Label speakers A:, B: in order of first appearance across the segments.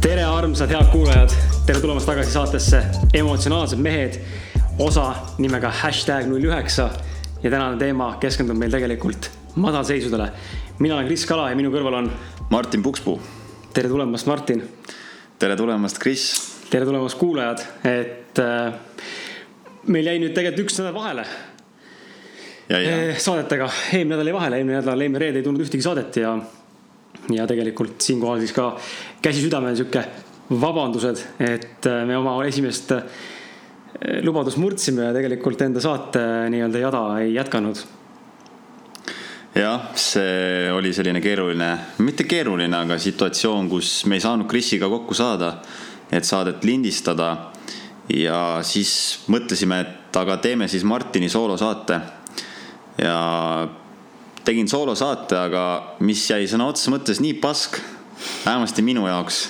A: tere, armsad head kuulajad, tere tulemast tagasi saatesse Emotsionaalsed mehed, osa nimega hashtag null üheksa. Ja tänane teema keskendub meil tegelikult madalseisudele. mina olen Kris Kala ja minu kõrval on,
B: Martin Pukspuu,
A: tere tulemast, Martin.
B: tere tulemast, Kris.
A: tere tulemast, kuulajad, et äh, meil jäi nüüd tegelikult üks nädal vahele eh, saadetega, eelmine nädal jäi vahele, eelmine nädal, eelmine reede ei tulnud ühtegi saadet ja ja tegelikult siinkohal siis ka käsi südamel sihuke vabandused, et äh, me oma esimest äh, lubadust murdsime ja tegelikult enda saate nii-öelda jada ei jätkanud.
B: Jah, see oli selline keeruline, mitte keeruline, aga situatsioon, kus me ei saanud Krisiga kokku saada, et saadet lindistada. ja siis mõtlesime, et aga teeme siis Martini soolosaate. ja tegin soolosaate, aga mis jäi sõna otseses mõttes nii pask, vähemasti minu jaoks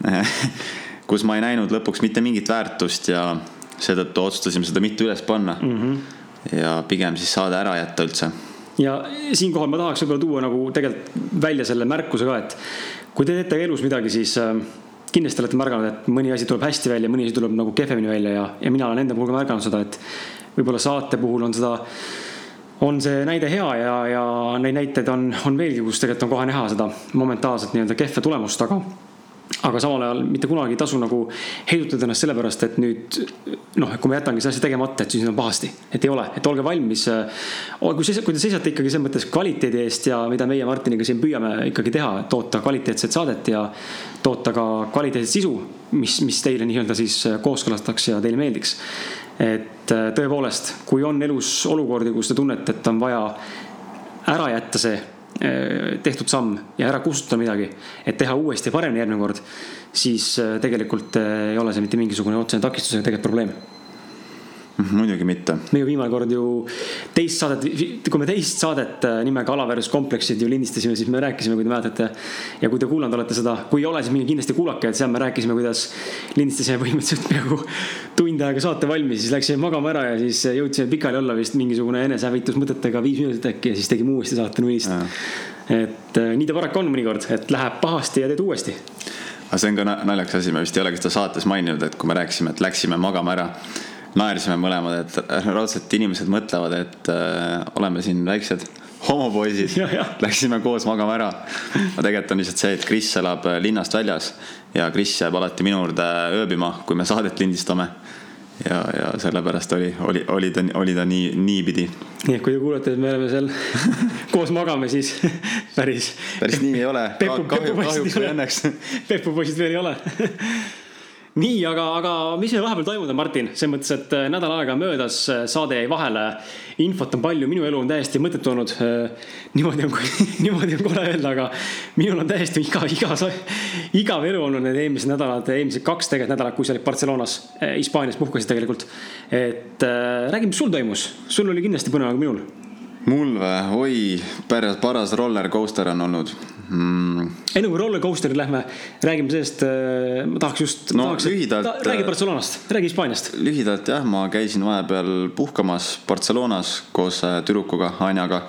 B: kus ma ei näinud lõpuks mitte mingit väärtust ja seetõttu otsustasime seda mitte üles panna mm. -hmm. ja pigem siis saade ära jätta üldse.
A: Ja siinkohal ma tahaks võib-olla tuua nagu tegelikult välja selle märkuse ka, et kui te teete elus midagi, siis äh, kindlasti olete märganud, et mõni asi tuleb hästi välja, mõni asi tuleb nagu kehvemini välja ja, ja mina olen enda puhul ka märganud seda, et võib-olla saate puhul on seda on see näide hea ja, ja neid näiteid on, on veelgi, kus tegelikult on kohe näha seda momentaalset nii-öelda kehva tulemust, aga aga samal ajal mitte kunagi ei tasu nagu heidutada ennast sellepärast, et nüüd noh, et kui ma jätangi selle asja tegemata, et siis on pahasti. et ei ole, et olge valmis. kui, kui te seisate ikkagi selles mõttes kvaliteedi eest ja mida meie Martiniga siin püüame ikkagi teha, toota kvaliteetset saadet ja toota ka kvaliteetset sisu, mis, mis teile nii-öelda siis kooskõlastaks ja teile meeldiks et äh, tõepoolest, kui on elus olukordi, kus te tunnete, et on vaja ära jätta see äh, tehtud samm ja ära kustutada midagi, et teha uuesti paremini järgmine kord, siis äh, tegelikult ei ole see mitte mingisugune otsene takistus ega tegelikult probleem
B: muidugi mitte.
A: me ju viimane kord ju teist saadet, kui me teist saadet äh, nimega Alaverus kompleksid ju lindistasime, siis me rääkisime, kui te mäletate. ja kui te kuulanud olete seda, kui ei ole, siis minge kindlasti kuulake, et seal me rääkisime, kuidas lindistasime põhimõtteliselt peaaegu tund aega saate valmis, siis läksime magama ära ja siis jõudsime pikali olla vist mingisugune enesehävitusmõtetega viis minutit äkki ja siis tegime uuesti saate nullist. et äh, nii ta paraku on mõnikord, et läheb pahasti ja teed uuesti
B: aga see on ka naljakas asi, me vist ei olegi seda saates maininud, et kui me rääkisime, et läksime magama ära naersime mõlemad, et raudselt inimesed mõtlevad, et äh, oleme siin väiksed homopoisid, läksime koos magama ära. aga tegelikult on lihtsalt see, et Kris elab äh, linnast väljas ja Kris jääb alati minu juurde ööbima, kui me saadet lindistame. ja, ja sellepärast oli, oli, oli ta, oli ta nii, niipidi.
A: nii et kui te kuulete, et me oleme seal koos magame, siis päris.
B: päris nii ei ole. kahju, kahjuks või õnneks.
A: pepupoisid veel ei ole nii, aga, aga mis meil vahepeal toimunud on, Martin, selles mõttes, et äh, nädal aega möödas, äh, saade jäi vahele. infot on palju, minu elu on täiesti mõttetu olnud. Äh, niimoodi on, niimoodi on kole öelda, aga minul on täiesti iga, iga, igav elu olnud need eelmised nädalad, eelmised kaks tegelikult nädalat, kui sa olid Barcelonas, Hispaanias puhkasid tegelikult. et räägi, mis sul toimus, sul oli kindlasti põnevam kui minul
B: mul või, oi, päris paras roller coaster on olnud
A: mm.. enne kui roller coaster'i lähme, räägime sellest, äh, ma tahaks just
B: no,.
A: lühidalt ta,. räägi äh, Barcelonast, räägi Hispaaniast.
B: lühidalt jah, ma käisin vahepeal puhkamas Barcelonas koos äh, tüdrukuga, Anjaga.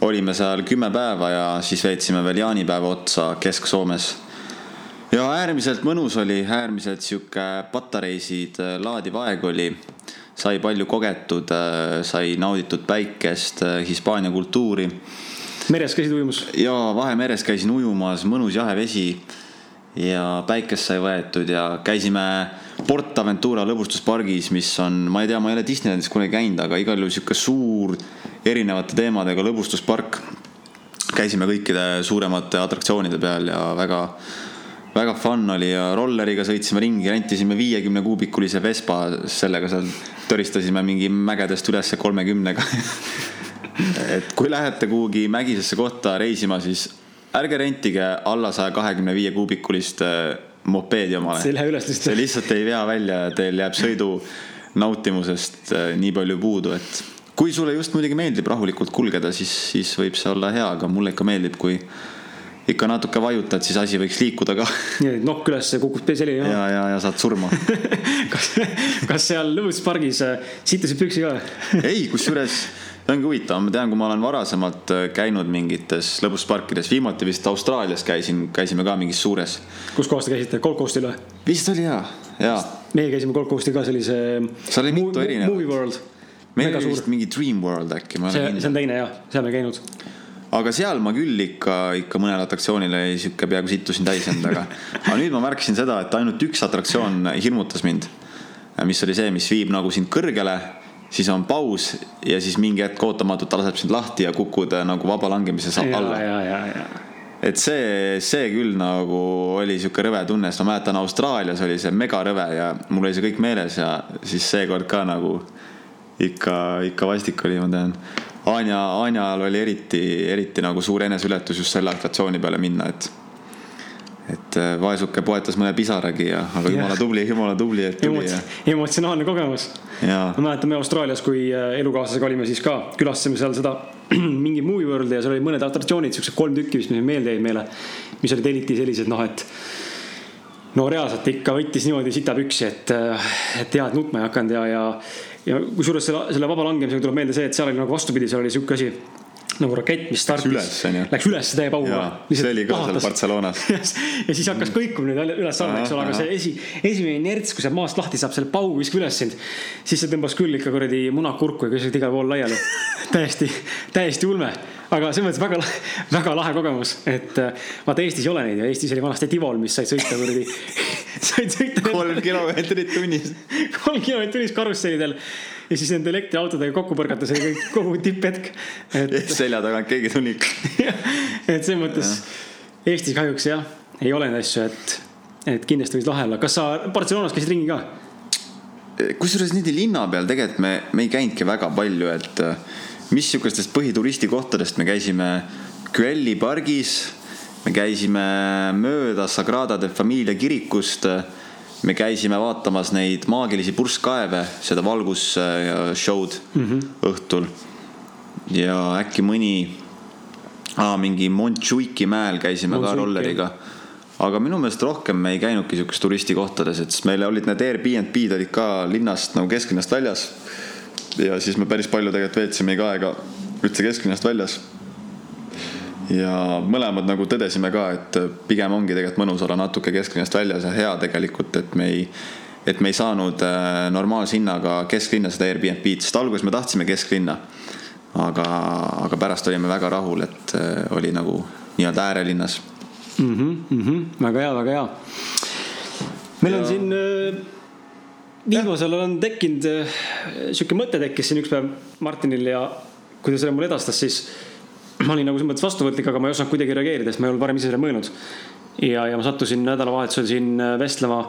B: olime seal kümme päeva ja siis veetsime veel jaanipäeva otsa Kesk-Soomes. ja äärmiselt mõnus oli, äärmiselt sihuke patareisid laadiv aeg oli sai palju kogetud, sai nauditud päikest, Hispaania kultuuri
A: meres käisid ujumas?
B: jaa, Vahemeres käisin ujumas, mõnus jahe vesi ja päikest sai võetud ja käisime Port Aventura lõbustuspargis, mis on, ma ei tea, ma ei ole Disneylandis kunagi käinud, aga igal juhul sihuke suur erinevate teemadega lõbustuspark. käisime kõikide suuremate atraktsioonide peal ja väga, väga fun oli ja rolleriga sõitsime ringi, rentisime viiekümne kuubikulise Vespa, sellega seal töristasime mingi mägedest ülesse kolmekümnega et kui lähete kuhugi mägisesse kohta reisima, siis ärge rentige alla saja kahekümne viie kuubikulist äh, mopeedi omale.
A: see ei lähe üles
B: lihtsalt. see lihtsalt ei vea välja ja teil jääb sõidu nautimusest äh, nii palju puudu, et kui sulle just muidugi meeldib rahulikult kulgeda, siis, siis võib see olla hea, aga mulle ikka meeldib, kui ikka natuke vajutad, siis asi võiks liikuda ka.
A: nokk üles, kukub selili ja,
B: ja, ja, ja saad surma.
A: kas, kas seal lõbustuspargis äh, sittusid püksi ka?
B: ei, kusjuures see ongi huvitav, ma tean, kui ma olen varasemalt äh, käinud mingites lõbusparkides, viimati vist Austraalias käisin, käisime ka mingis suures.
A: kus kohas te käisite, Gold Coastil või?
B: vist oli hea, jaa.
A: meie käisime Gold Coastil ka sellise.
B: Seal oli mitu erinevat.
A: Movie World,
B: meil oli vist. mingi Dream World äkki,
A: see see on. teine jah, seal me ei käinud.
B: Aga seal ma küll ikka, ikka mõnel atraktsioonil oli sihuke peaaegu sittusin täis endaga. aga nüüd ma märkasin seda, et ainult üks atraktsioon hirmutas mind. mis oli see, mis viib nagu sind kõrgele, siis on paus ja siis mingi hetk ootamatult ta laseb sind lahti ja kukud äh, nagu vaba langemise sa-
A: ja,
B: alla. et see, see küll nagu oli sihuke rõve tunne, sest ma mäletan Austraalias oli see megarõve ja mul oli see kõik meeles ja siis seekord ka nagu ikka, ikka vastik oli, ma tean. Anja, Anjal oli eriti, eriti nagu suur eneseületus just selle atraktsiooni peale minna, et et äh, vaesuke poetas mõne pisaragi ja, aga jumala tubli, jumala tubli, et tuli ja,
A: emotsionaalne kogemus.
B: ja
A: ma mäletan, me Austraalias, kui äh, elukaaslasega olime, siis ka külastasime seal seda mingi movie world'i ja seal oli mõned atraktsioonid, siuksed kolm tükki, mis meelde jäid meile. mis olid eriti sellised noh, et no reaalselt ikka võttis niimoodi sitapüksi, et, et head nutma ei hakanud ja, ja, ja kusjuures selle, selle vaba langemisega tuleb meelde see, et seal oli nagu vastupidi, seal oli sihuke asi nagu rakett, mis startis.
B: üles, on ju?
A: Läks üles täie pauguga
B: see oli ka seal Barcelonas.
A: ja siis hakkas kõikuma nüüd üles-alla, eks ole, aga see esi, esimene inerts, kui sealt maast lahti saab, selle paugu viskab üles sind. siis see tõmbas küll ikka kuradi munad kurku ja kuskilt igal pool laiali. täiesti, täiesti ulme, aga selles mõttes väga, väga lahe kogemus, et äh, vaata Eestis ei ole neid ja Eestis oli vanasti Tivol, mis said sõita kuradi, said sõita.
B: kolm kilomeetrit tunnis.
A: kolm kilomeetrit tunnis karussellidel ja siis nende elektriautodega kokku põrgata, see oli kõik kogu tipphetk. et
B: selja tagant keegi tuli.
A: et selles mõttes Eestis kahjuks jah, ei ole neid asju, et, et kindlasti võis lahe olla. kas sa Barcelonas käisid ringi ka?
B: kusjuures niimoodi linna peal tegelikult me, me ei käinudki väga palju, et mis sihukestest põhituristi kohtadest me käisime Güelli pargis, me käisime mööda Sagrada de Familia kirikust, me käisime vaatamas neid maagilisi purskkaeve, seda valgusshow'd mm -hmm. õhtul. ja äkki mõni ah,, mingi Montjuiki mäel käisime ka
A: Montjuik,
B: rolleriga aga minu meelest rohkem me ei käinudki siukest turistikohtades, et siis meil olid need Airbnb-d olid ka linnast nagu kesklinnast väljas. Ja siis me päris palju tegelikult veetsimegi aega üldse kesklinnast väljas. ja mõlemad nagu tõdesime ka, et pigem ongi tegelikult mõnus olla natuke kesklinnast väljas ja hea tegelikult, et me ei, et me ei saanud äh, normaalse hinnaga kesklinna seda Airbnb-d, sest alguses me tahtsime kesklinna. aga, aga pärast olime väga rahul, et äh, oli nagu nii-öelda äärelinnas
A: mm. -hmm, mm -hmm. väga hea, väga hea. meil on
B: Ja-
A: siin äh, viimasel ajal on tekkinud äh, sihuke mõte tekkis siin üks päev Martinil ja kui ta selle mulle edastas, siis ma olin nagu selles mõttes vastuvõtlik, aga ma ei osanud kuidagi reageerida, sest ma ei olnud varem ise sellele mõelnud. ja, ja ma sattusin nädalavahetusel siin äh, vestlema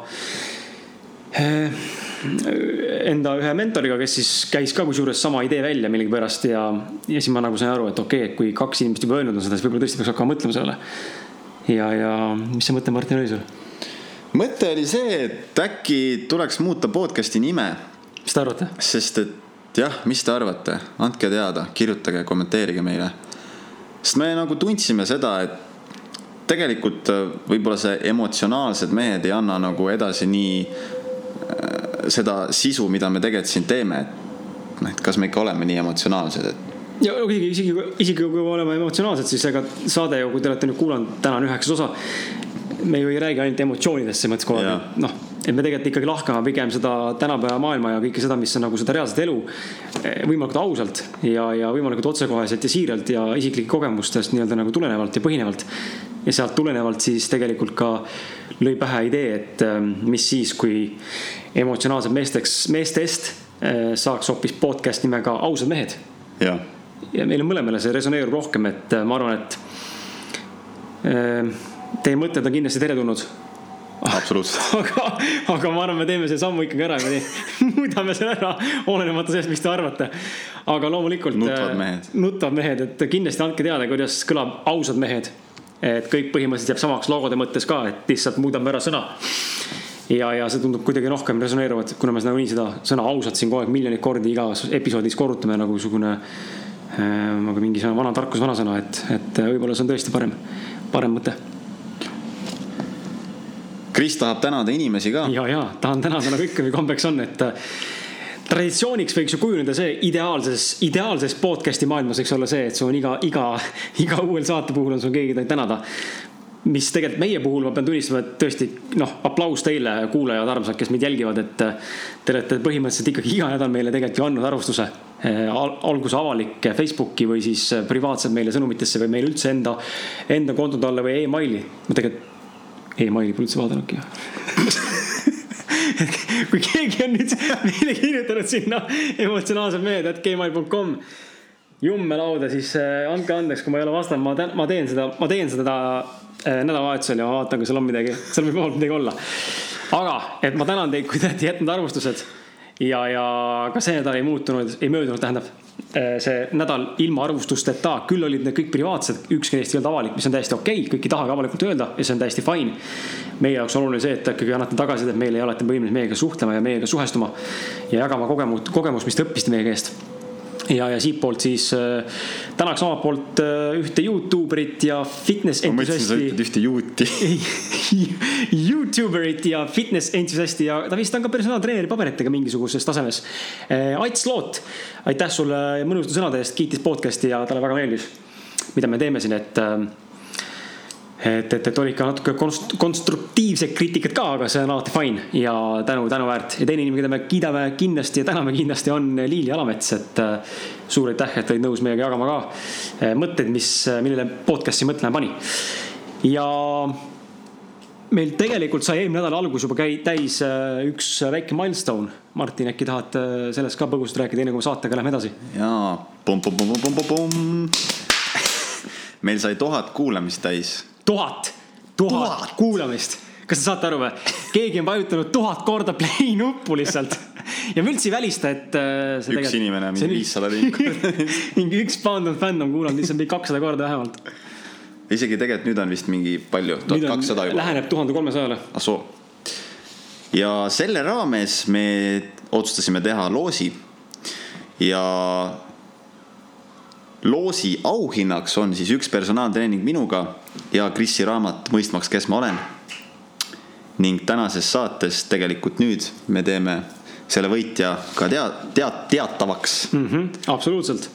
A: äh, enda ühe mentoriga, kes siis käis ka kusjuures sama idee välja millegipärast ja, ja siis ma nagu sain aru, et okei okay,, et kui kaks inimest juba öelnud on seda, siis võib-olla tõesti peaks hakkama mõtlema sellele. ja, ja mis see mõte, Martin, oli sul?
B: Mõte oli see, et äkki tuleks muuta podcast'i nime,
A: mis te arvate?
B: sest et jah, mis te arvate, andke teada, kirjutage, kommenteerige meile. sest me nagu tundsime seda, et tegelikult äh, võib-olla see emotsionaalsed mehed ei anna nagu edasi nii äh, seda sisu, mida me tegelikult siin teeme, et noh, et kas me ikka oleme nii emotsionaalsed, et
A: ja isegi, isegi, isegi kui me oleme emotsionaalsed, siis ega saade ju, kui te olete nüüd kuulanud, täna on üheksas osa. Me ju ei räägi ainult emotsioonidest selles mõttes kogu aeg noh, et me tegelikult ikkagi lahkame pigem seda tänapäeva maailma ja kõike seda, mis on nagu seda reaalset elu eh, võimalikult ausalt ja, ja võimalikult otsekoheselt ja siiralt ja isiklikest kogemustest nii-öelda nagu tulenevalt ja põhinevalt. ja sealt tulenevalt siis tegelikult ka lõi pähe idee, et eh, mis siis, kui emotsionaalsed meesteks, meestest eh, saaks hoopis podcast nimega Ausad mehed. Ja meile mõlemale see resoneerub rohkem, et ma arvan, et äh, teie mõtted on kindlasti teretulnud.
B: absoluutselt.
A: aga, aga ma arvan, me teeme selle sammu ikkagi ära, muudame selle ära, olenemata sellest, mis te arvate. aga loomulikult.
B: Nutvad mehed.
A: nutvad mehed, et kindlasti andke teada, kuidas kõlab ausad mehed. et kõik põhimõtteliselt jääb samaks logode mõttes ka, et lihtsalt muudame ära sõna ja, ja see tundub kuidagi rohkem resoneeruvat, kuna me nagunii seda sõna ausalt siin kogu aeg miljoneid kordi igas episoodis korrutame nagu niisugune äh, nagu mingi vana tarkus, vanasõna, et, et võib-olla see on tõesti parem. parem mõte.
B: Kris tahab tänada inimesi ka.
A: ja, ja tahan tänada nagu ikka kombeks on, et äh, traditsiooniks võiks ju kujuneda see ideaalses, ideaalses podcast'i maailmas võiks olla see, et sul on iga, iga, iga uuel saate puhul on sul keegi tänada mis tegelikult meie puhul ma pean tunnistama, et tõesti noh, aplaus teile, kuulajad, armsad, kes meid jälgivad, et te olete põhimõtteliselt ikkagi iga nädal meile tegelikult ju andnud arvustuse eh, Al. alguse avalik Facebooki või siis privaatselt meile sõnumitesse või meile üldse enda, enda kontode alla või emaili. ma tegelikult emaili pole üldse vaadanudki kui keegi on nüüd meile kirjutanud sinna emotsionaalselt meelde, et gmail.com jummelauda, siis eh, andke andeks, kui ma ei ole vastanud, ma, ma teen seda, ma teen seda Äh, nädalavahetusel ja ma vaatan, kas seal on midagi, seal võib vabalt midagi olla. aga, et ma tänan teid, kui te olete jätnud arvustused. ja, ja ka see nädal ei muutunud, ei möödunud, tähendab äh, see nädal ilma arvustusteta, küll olid need kõik privaatsed, ükski neist ei olnud avalik, mis on täiesti okei okay,, kõik ei tahagi avalikult öelda ja see on täiesti fine. meie jaoks oluline see, et te ikkagi annate tagasisidet meile ja olete võimelised meiega suhtlema ja meiega suhestuma ja jagama kogemust, kogemust, mis te õppisite meie käest ja, ja siitpoolt siis äh, tänaks omalt poolt äh, ühte Youtube erit ja fitness entusiasti.
B: sa ütled ühte juuti
A: Youtuberit ja fitness entusiasti ja ta vist on ka personaaltreeneri paberitega mingisuguses tasemes äh,. Ats Loot, aitäh sulle mõnusate sõnade eest, kiitis podcast'i ja talle väga meeldis, mida me teeme siin, et äh, et, et, et oli ikka natuke konst, konstruktiivset kriitikat ka, aga see on alati fine ja tänu, tänuväärt. ja teine inimene, keda me kiidame kindlasti ja täname kindlasti, on Liili Alamets, et äh, suur aitäh, et olid nõus meiega jagama ka äh, mõtteid, mis, millele podcast'i mõtlema pani. ja meil tegelikult sai eelmine nädal algus juba käi-, täis äh, üks väike milstone. Martin, äkki tahad sellest ka põgusalt rääkida, enne kui me saatega lähme edasi?
B: jaa, pumm-pumm-pumm-pumm-pumm. meil sai tuhat kuulamist täis
A: tuhat, tuhat kuulamist. kas te saate aru või? keegi on vajutanud tuhat korda play nuppu lihtsalt ja ma üldse ei välista, et
B: äh, see üks inimene mingi viissada liiku
A: mingi üks pound fänn on kuulanud lihtsalt mingi kakssada korda vähemalt.
B: isegi tegelikult nüüd on vist mingi palju, tuhat kakssada juba.
A: Läheneb tuhande kolmesajale.
B: ah soo. ja selle raames me otsustasime teha loosi ja loosi auhinnaks on siis üks personaaltreening minuga ja Krisi raamat Mõistmaks, kes ma olen. ning tänases saates tegelikult nüüd me teeme selle võitja ka tea-, teat-, teatavaks
A: mm. -hmm, absoluutselt.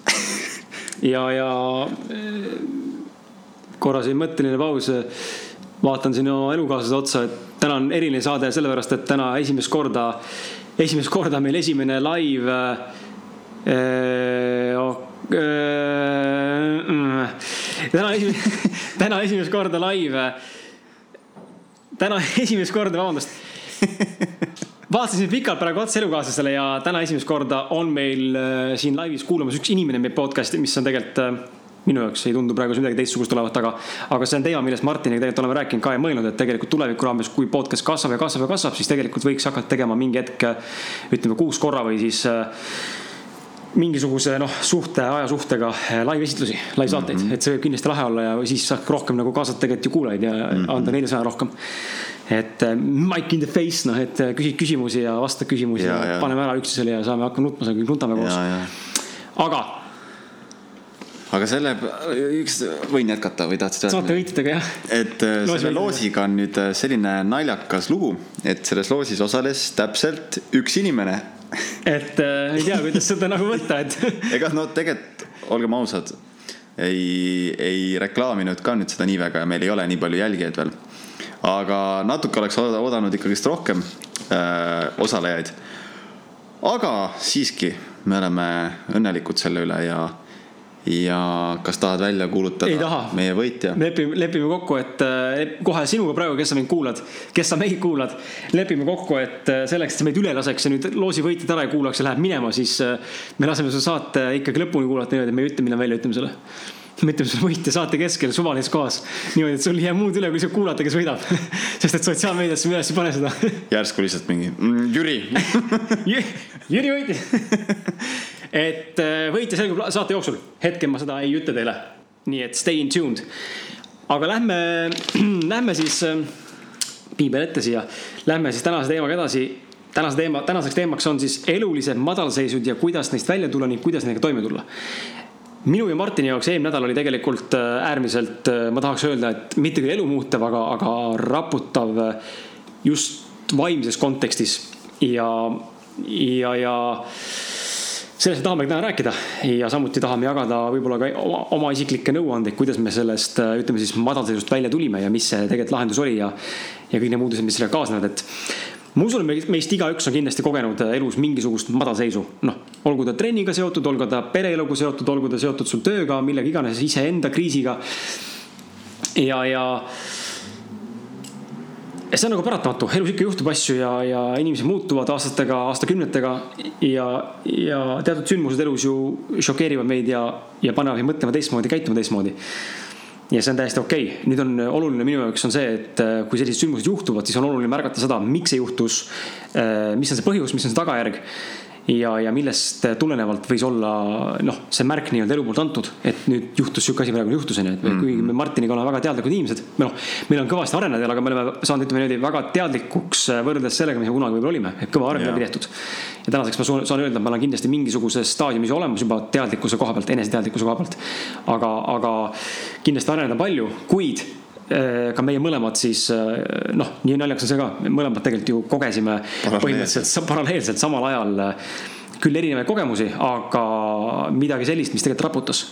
A: ja, ja korra siin mõtteline paus. vaatan siin oma elukaaslase otsa, et täna on eriline saade sellepärast, et täna esimest korda, esimest korda meil esimene live äh. Täna esimest, täna esimest korda live. täna esimest korda, vabandust. vaatasin pikalt praegu otsa elukaaslasele ja täna esimest korda on meil äh, siin laivis kuulamas üks inimene meie podcast'i, mis on tegelikult äh, minu jaoks ei tundu praegu midagi teistsugust olevat, aga, aga see on teema, millest Martiniga tegelikult oleme rääkinud ka ja mõelnud, et tegelikult tuleviku raames, kui podcast kasvab ja kasvab ja kasvab, siis tegelikult võiks hakata tegema mingi hetk, ütleme kuus korra või siis äh, mingisuguse noh, suhte, ajasuhtega eh, live esitlusi, live saateid mm, -hmm. et see võib kindlasti lahe olla ja siis saab rohkem nagu kaasata tegelikult ju kuulajaid ja mm -hmm. anda neile sõna rohkem. et eh, mic in the face, noh, et eh, küsid küsimusi ja vastad küsimusi ja, ja, ja paneme ära üksteisele ja saame hakkama nutma, kõik nutame koos. aga.
B: aga selle, üks, võin jätkata või tahtsid
A: öelda? saate võitjatega jah.
B: et Loos selle loosiga on nüüd selline naljakas lugu, et selles loosis osales täpselt üks inimene
A: et äh, ei tea, kuidas seda nagu võtta, et.
B: ega no tegelikult, olgem ausad, ei, ei reklaaminud ka nüüd seda nii väga ja meil ei ole nii palju jälgijaid veel. aga natuke oleks oodanud ikkagist rohkem äh, osalejaid. aga siiski, me oleme õnnelikud selle üle ja ja kas tahad välja kuulutada meie võitja?
A: lepime, lepime kokku, et äh, kohe sinuga praegu, kes sa mind kuulad, kes sa meid kuulad, lepime kokku, et äh, selleks, et sa meid üle laseks ja nüüd loosi võitjat ära ei kuulaks ja läheb minema, siis äh, me laseme su saate ikkagi lõpuni kuulata niimoodi, et me ei ütle, millal välja ütleme selle me ütleme sulle võitja saate keskel suvalises kohas. niimoodi, et sul ei jää muud üle, kui sa kuulata, kes võidab. Sest et sotsiaalmeediasse me üles ei pane seda.
B: Järsku lihtsalt mingi mm, Jüri.
A: Jüri võitis et äh, võitja selgub saate jooksul, hetkel ma seda ei ütle teile. nii et stay in tuned. aga lähme, lähme siis, äh, piibel ette siia, lähme siis tänase teemaga edasi. tänase teema, tänaseks teemaks on siis elulised madalseisud ja kuidas neist välja tulla ning kuidas nendega toime tulla. minu ja Martini jaoks eelmine nädal oli tegelikult äh, äärmiselt, ma tahaks öelda, et mitte küll elumuutev, aga, aga raputav just vaimses kontekstis ja, ja, ja sellest tahame täna rääkida ja samuti tahame jagada võib-olla ka oma, oma isiklikke nõuandeid, kuidas me sellest, ütleme siis madalseisust välja tulime ja mis see tegelikult lahendus oli ja, ja kõik need muudused, mis sellega kaasnevad, et ma usun, et meist igaüks on kindlasti kogenud elus mingisugust madalseisu, noh, olgu ta trenniga seotud, olgu ta pereeluga seotud, olgu ta seotud sul tööga, millega iganes, iseenda kriisiga. ja, ja. Ja see on nagu paratamatu, elus ikka juhtub asju ja, ja inimesed muutuvad aastatega, aastakümnetega ja, ja teatud sündmused elus ju šokeerivad meid ja, ja panevad meid mõtlema teistmoodi, käituma teistmoodi ja see on täiesti okei okay., nüüd on oluline minu jaoks on see, et äh, kui sellised sündmused juhtuvad, siis on oluline märgata seda, miks see juhtus. Äh, mis on see põhjus, mis on see tagajärg ja, ja millest tulenevalt võis olla noh, see märk nii-öelda elu poolt antud, et nüüd juhtus sihuke asi praegu juhtus onju, et mm -hmm. kuigi me Martiniga oleme väga teadlikud inimesed, me noh, meil on kõvasti arenenud, aga me oleme saanud, ütleme niimoodi väga teadlikuks võrreldes sellega, mis me kunagi võib-olla olime, et kõva areng läbi tehtud. ja tänaseks ma saan öelda, et ma olen kindlasti mingisuguses staadiumis olemas juba teadlikkuse koha pealt, eneseteadlikkuse koha pealt. aga, aga kindlasti areneda palju, kuid ka meie mõlemad siis äh, noh, nii naljakas on see ka, mõlemad tegelikult ju kogesime põhimõtteliselt paralleelselt samal ajal küll erinevaid kogemusi, aga midagi sellist, mis tegelikult raputas.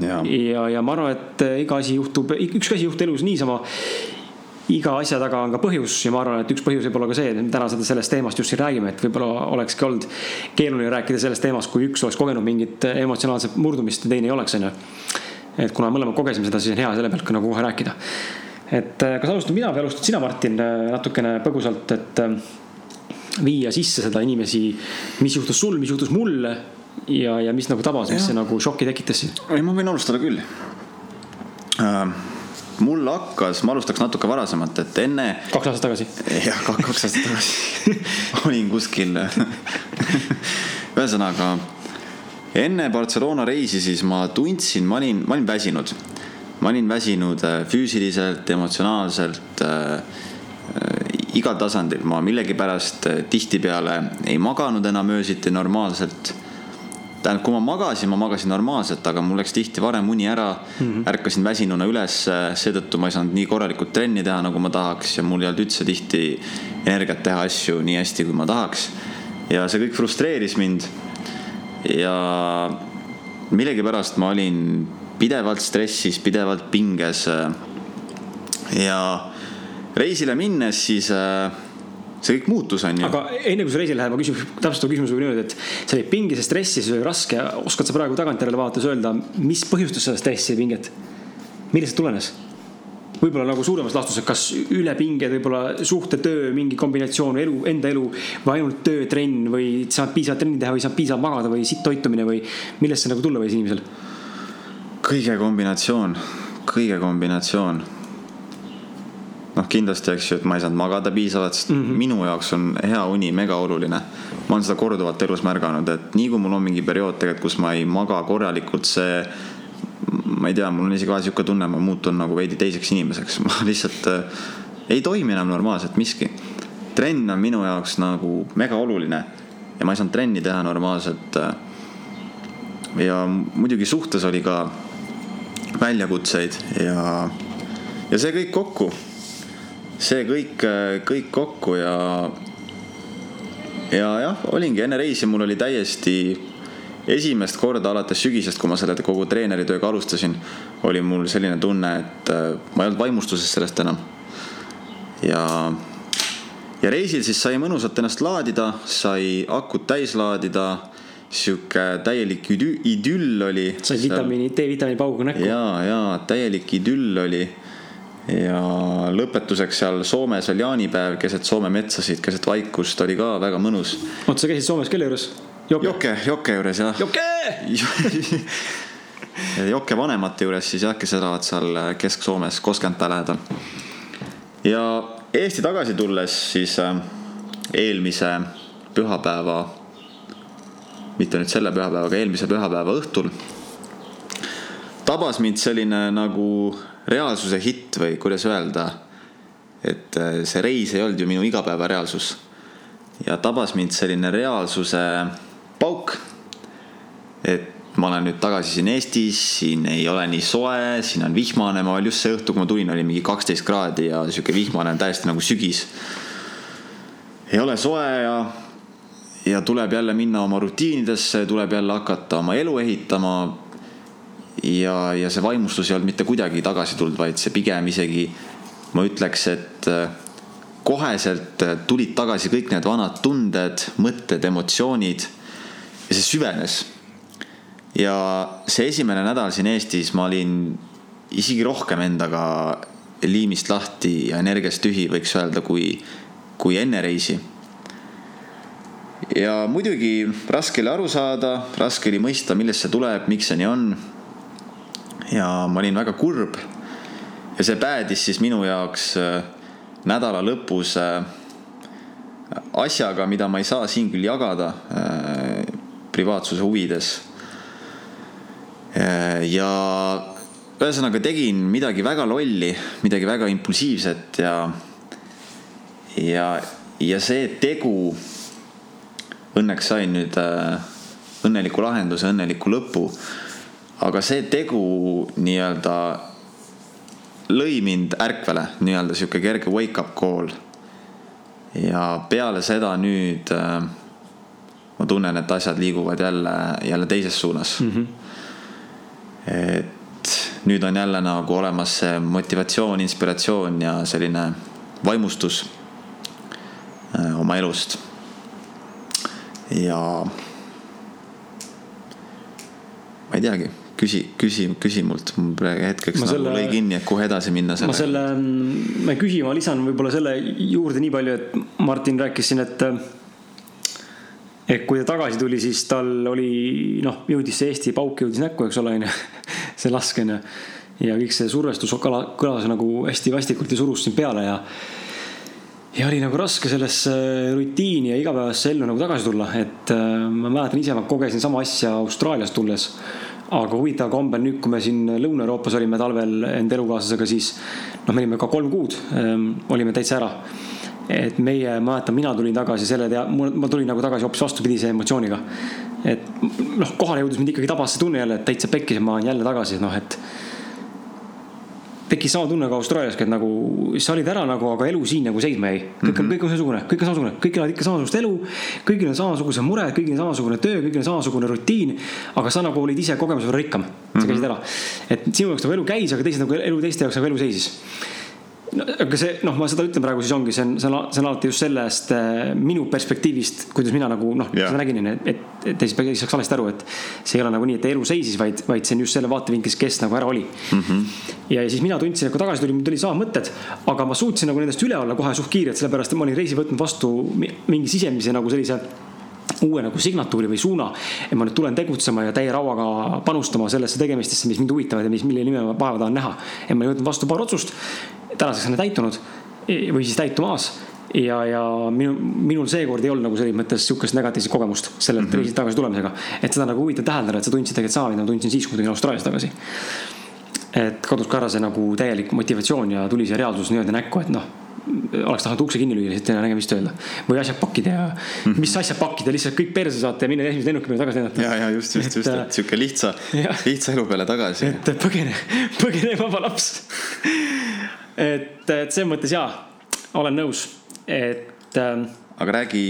A: ja, ja, ja ma arvan, et iga asi juhtub, ükski asi ei juhtu elus niisama iga asja taga on ka põhjus ja ma arvan, et üks põhjus võib olla ka see, et me täna seda sellest teemast just siin räägime, et võib-olla olekski olnud keeruline rääkida sellest teemast, kui üks oleks kogenud mingit emotsionaalset murdumist ja teine ei oleks, onju. Et kuna mõlemad kogesime seda, siis on hea selle pealt ka nagu kohe rääkida. et kas alustan mina või alustad sina, Martin, natukene põgusalt, et viia sisse seda inimesi, mis juhtus sul, mis juhtus mulle ja, ja mis nagu tabas, mis see nagu šoki tekitas.
B: ei, ma võin alustada küll äh,. mul hakkas, ma alustaks natuke varasemalt, et enne.
A: kaks aastat tagasi.
B: jah, kaks aastat tagasi olin kuskil ühesõnaga enne Barcelona reisi, siis ma tundsin, ma olin, ma olin väsinud. ma olin väsinud äh, füüsiliselt, emotsionaalselt äh, igal tasandil, ma millegipärast eh, tihtipeale ei maganud enam öösiti normaalselt. tähendab, kui ma magasin, ma magasin normaalselt, aga mul läks tihti varem uni ära mm. -hmm. ärkasin väsinuna üles, seetõttu ma ei saanud nii korralikult trenni teha, nagu ma tahaks ja mul ei olnud üldse tihti energiat teha asju nii hästi, kui ma tahaks. ja see kõik frustreeris mind. Ja millegipärast ma olin pidevalt stressis, pidevalt pinges. ja reisile minnes, siis äh, see kõik muutus, on ju.
A: aga enne kui sa reisile lähed, ma küsin täpsustava küsimuse niimoodi, et sa olid pingis ja stressis, oli raske. oskad sa praegu tagantjärele vaadates öelda, mis põhjustas seda stressi ja pinget? millest see tulenes? Võib-olla nagu suuremas laastus, et kas ülepinged, võib-olla suhtetöö, mingi kombinatsioon, elu, enda elu või ainult töö, trenn või saad piisavalt trenni teha või saad piisavalt magada või sitt toitumine või millest see nagu tulla võis inimesel?
B: kõige kombinatsioon, kõige kombinatsioon noh, kindlasti, eks ju, et ma ei saanud magada piisavalt, sest mm -hmm. minu jaoks on hea uni mega oluline. ma olen seda korduvalt elus märganud, et nii kui mul on mingi periood tegelikult, kus ma ei maga korralikult, see. Ma ei tea, mul on isegi vahel sihuke tunne, ma muutun nagu veidi teiseks inimeseks, ma lihtsalt äh, ei toimi enam normaalselt miski. trenn on minu jaoks nagu mega oluline ja ma ei saanud trenni teha normaalselt. Äh, ja muidugi suhtes oli ka väljakutseid ja, ja see kõik kokku see kõik, kõik kokku ja, ja jah, olingi enne reisi, mul oli täiesti esimest korda alates sügisest, kui ma selle kogu treeneritööga alustasin, oli mul selline tunne, et äh, ma ei olnud vaimustuses sellest enam. ja, ja reisil siis sai mõnusalt ennast laadida, sai akut täis laadida sihuke täielik idüll oli.
A: sai vitamiini, D-vitamiini pauguga näkku.
B: ja, ja täielik idüll oli ja lõpetuseks seal Soomes veel jaanipäev keset Soome metsasid, keset vaikust oli ka väga mõnus.
A: oota, sa käisid Soomes kelle juures?
B: Jokke, Jokke juures jah.
A: Jokke
B: Jokke vanemate juures siis jah, kes elavad seal Kesk-Soomes Koskenta lähedal. ja Eesti tagasi tulles siis äh, eelmise pühapäeva, mitte nüüd selle pühapäeva, aga eelmise pühapäeva õhtul tabas mind selline nagu reaalsuse hitt või kuidas öelda. et äh, see reis ei olnud ju minu igapäevareaalsus. ja tabas mind selline reaalsuse pauk. et ma olen nüüd tagasi siin Eestis, siin ei ole nii soe, siin on vihmane, ma veel just see õhtu, kui ma tulin, oli mingi kaksteist kraadi ja sihuke vihmane on täiesti nagu sügis. ei ole soe ja, ja tuleb jälle minna oma rutiinidesse, tuleb jälle hakata oma elu ehitama. ja, ja see vaimustus ei olnud mitte kuidagi tagasi tulnud, vaid see pigem isegi ma ütleks, et koheselt tulid tagasi kõik need vanad tunded, mõtted, emotsioonid ja see süvenes ja see esimene nädal siin Eestis ma olin isegi rohkem endaga liimist lahti ja energiast tühi, võiks öelda, kui, kui enne reisi. ja muidugi raske oli aru saada, raske oli mõista, millest see tuleb, miks see nii on. ja ma olin väga kurb. ja see päädis siis minu jaoks äh, nädala lõpus äh, asjaga, mida ma ei saa siin küll jagada äh, privaatsuse huvides Äh, ja ühesõnaga tegin midagi väga lolli, midagi väga impulsiivset ja, ja, ja see tegu õnneks sain nüüd äh, õnneliku lahenduse, õnneliku lõpu. aga see tegu nii-öelda lõi mind ärkvele, nii-öelda sihuke kerge wake-up call. ja peale seda nüüd äh, ma tunnen, et asjad liiguvad jälle, jälle teises suunas mm. -hmm et nüüd on jälle nagu olemas see motivatsioon, inspiratsioon ja selline vaimustus äh, oma elust. ja ma ei teagi, küsi, küsi, küsi mult, mul praegu hetkeks ma nagu selle, lõi kinni, et kuhu edasi minna.
A: ma selle, ma ei küsi, ma lisan võib-olla selle juurde nii palju, et Martin rääkis siin, et et kui ta tagasi tuli, siis tal oli noh, jõudis see Eesti pauk jõudis näkku, eks ole, onju. see lask onju. ja kõik see survestus kõlas nagu hästi vastikult ja surus siin peale ja. ja oli nagu raske sellesse rutiini ja igapäevasse ellu nagu tagasi tulla, et äh, ma mäletan ise, ma kogesin sama asja Austraaliast tulles aga huvitaval kombel nüüd, kui me siin Lõuna-Euroopas olime talvel enda elukaaslasega, siis noh, me olime ka kolm kuud ähm,, olime täitsa ära et meie, ma mäletan, mina tulin tagasi selle tea-, ma tulin nagu tagasi hoopis vastupidise emotsiooniga. et noh, kohale jõudes mind ikkagi tabas see tunne jälle, et täitsa pekkis, ma olen jälle tagasi, noh, et. tekkis sama tunne ka Austraaliaski, et nagu sa olid ära nagu, aga elu siin nagu seisma jäi. kõik on mm, -hmm. kõik on samasugune, kõik on samasugune, kõik elavad ikka samasugust elu. kõigil on samasugused mured, kõigil on samasugune töö, kõigil on samasugune rutiin. aga sa nagu olid ise kogemuse võrra rikkam, sa käisid mhm. ära. et sinu jaoks nagu elu käis, aga teised nagu elu teiste jaoks nagu elu seisis no aga see noh, ma seda ütlen praegu siis ongi, see on, see on, see on alati just sellest äh, minu perspektiivist, kuidas mina nagu noh yeah., seda nägin, et, et, et ei saaks valesti aru, et. see ei ole nagu nii, et elu seisis, vaid, vaid see on just selle vaatevinklist, kes nagu ära oli mm. -hmm. ja siis mina tundsin, et kui tagasi tulin, mul tulid samad mõtted, aga ma suutsin nagu nendest üle olla kohe suht kiirelt, sellepärast et ma olin reisi võtnud vastu mingi sisemise nagu sellise uue nagu signatuuri või suuna. et ma nüüd tulen tegutsema ja täie rauaga panustama sellesse tegemistesse, mis mind huvitavad ja mis, mille nime ma vaeva tahan näha. et ma jõudnud vastu paar otsust tänaseks on need täitunud või siis täitumas ja, ja minu, minul seekord ei olnud nagu selles mõttes sihukest negatiivset kogemust sellelt mm -hmm. reisilt tagasi tulemisega. et seda nagu huvitav täheldada, et sa tundsid tegelikult sama, mida ma tundsin siis, kui tulin Austraaliast tagasi. et kadus ka ära see nagu täielik motivatsioon ja tuli see reaalsus nii-öelda näkku, et noh oleks tahtnud ukse kinni lüüa, lihtsalt ei näe vist öelda. või asjad pakkida ja mm, -hmm. mis asjad pakkida, lihtsalt kõik perse saata ja minna esimese lennuki peale tagasi lennata.
B: ja, ja just, just, just, et sihuke lihtsa, lihtsa elu peale tagasi.
A: et põgene, põgene vaba laps et, et selles mõttes jaa, olen nõus, et ähm,.
B: aga räägi,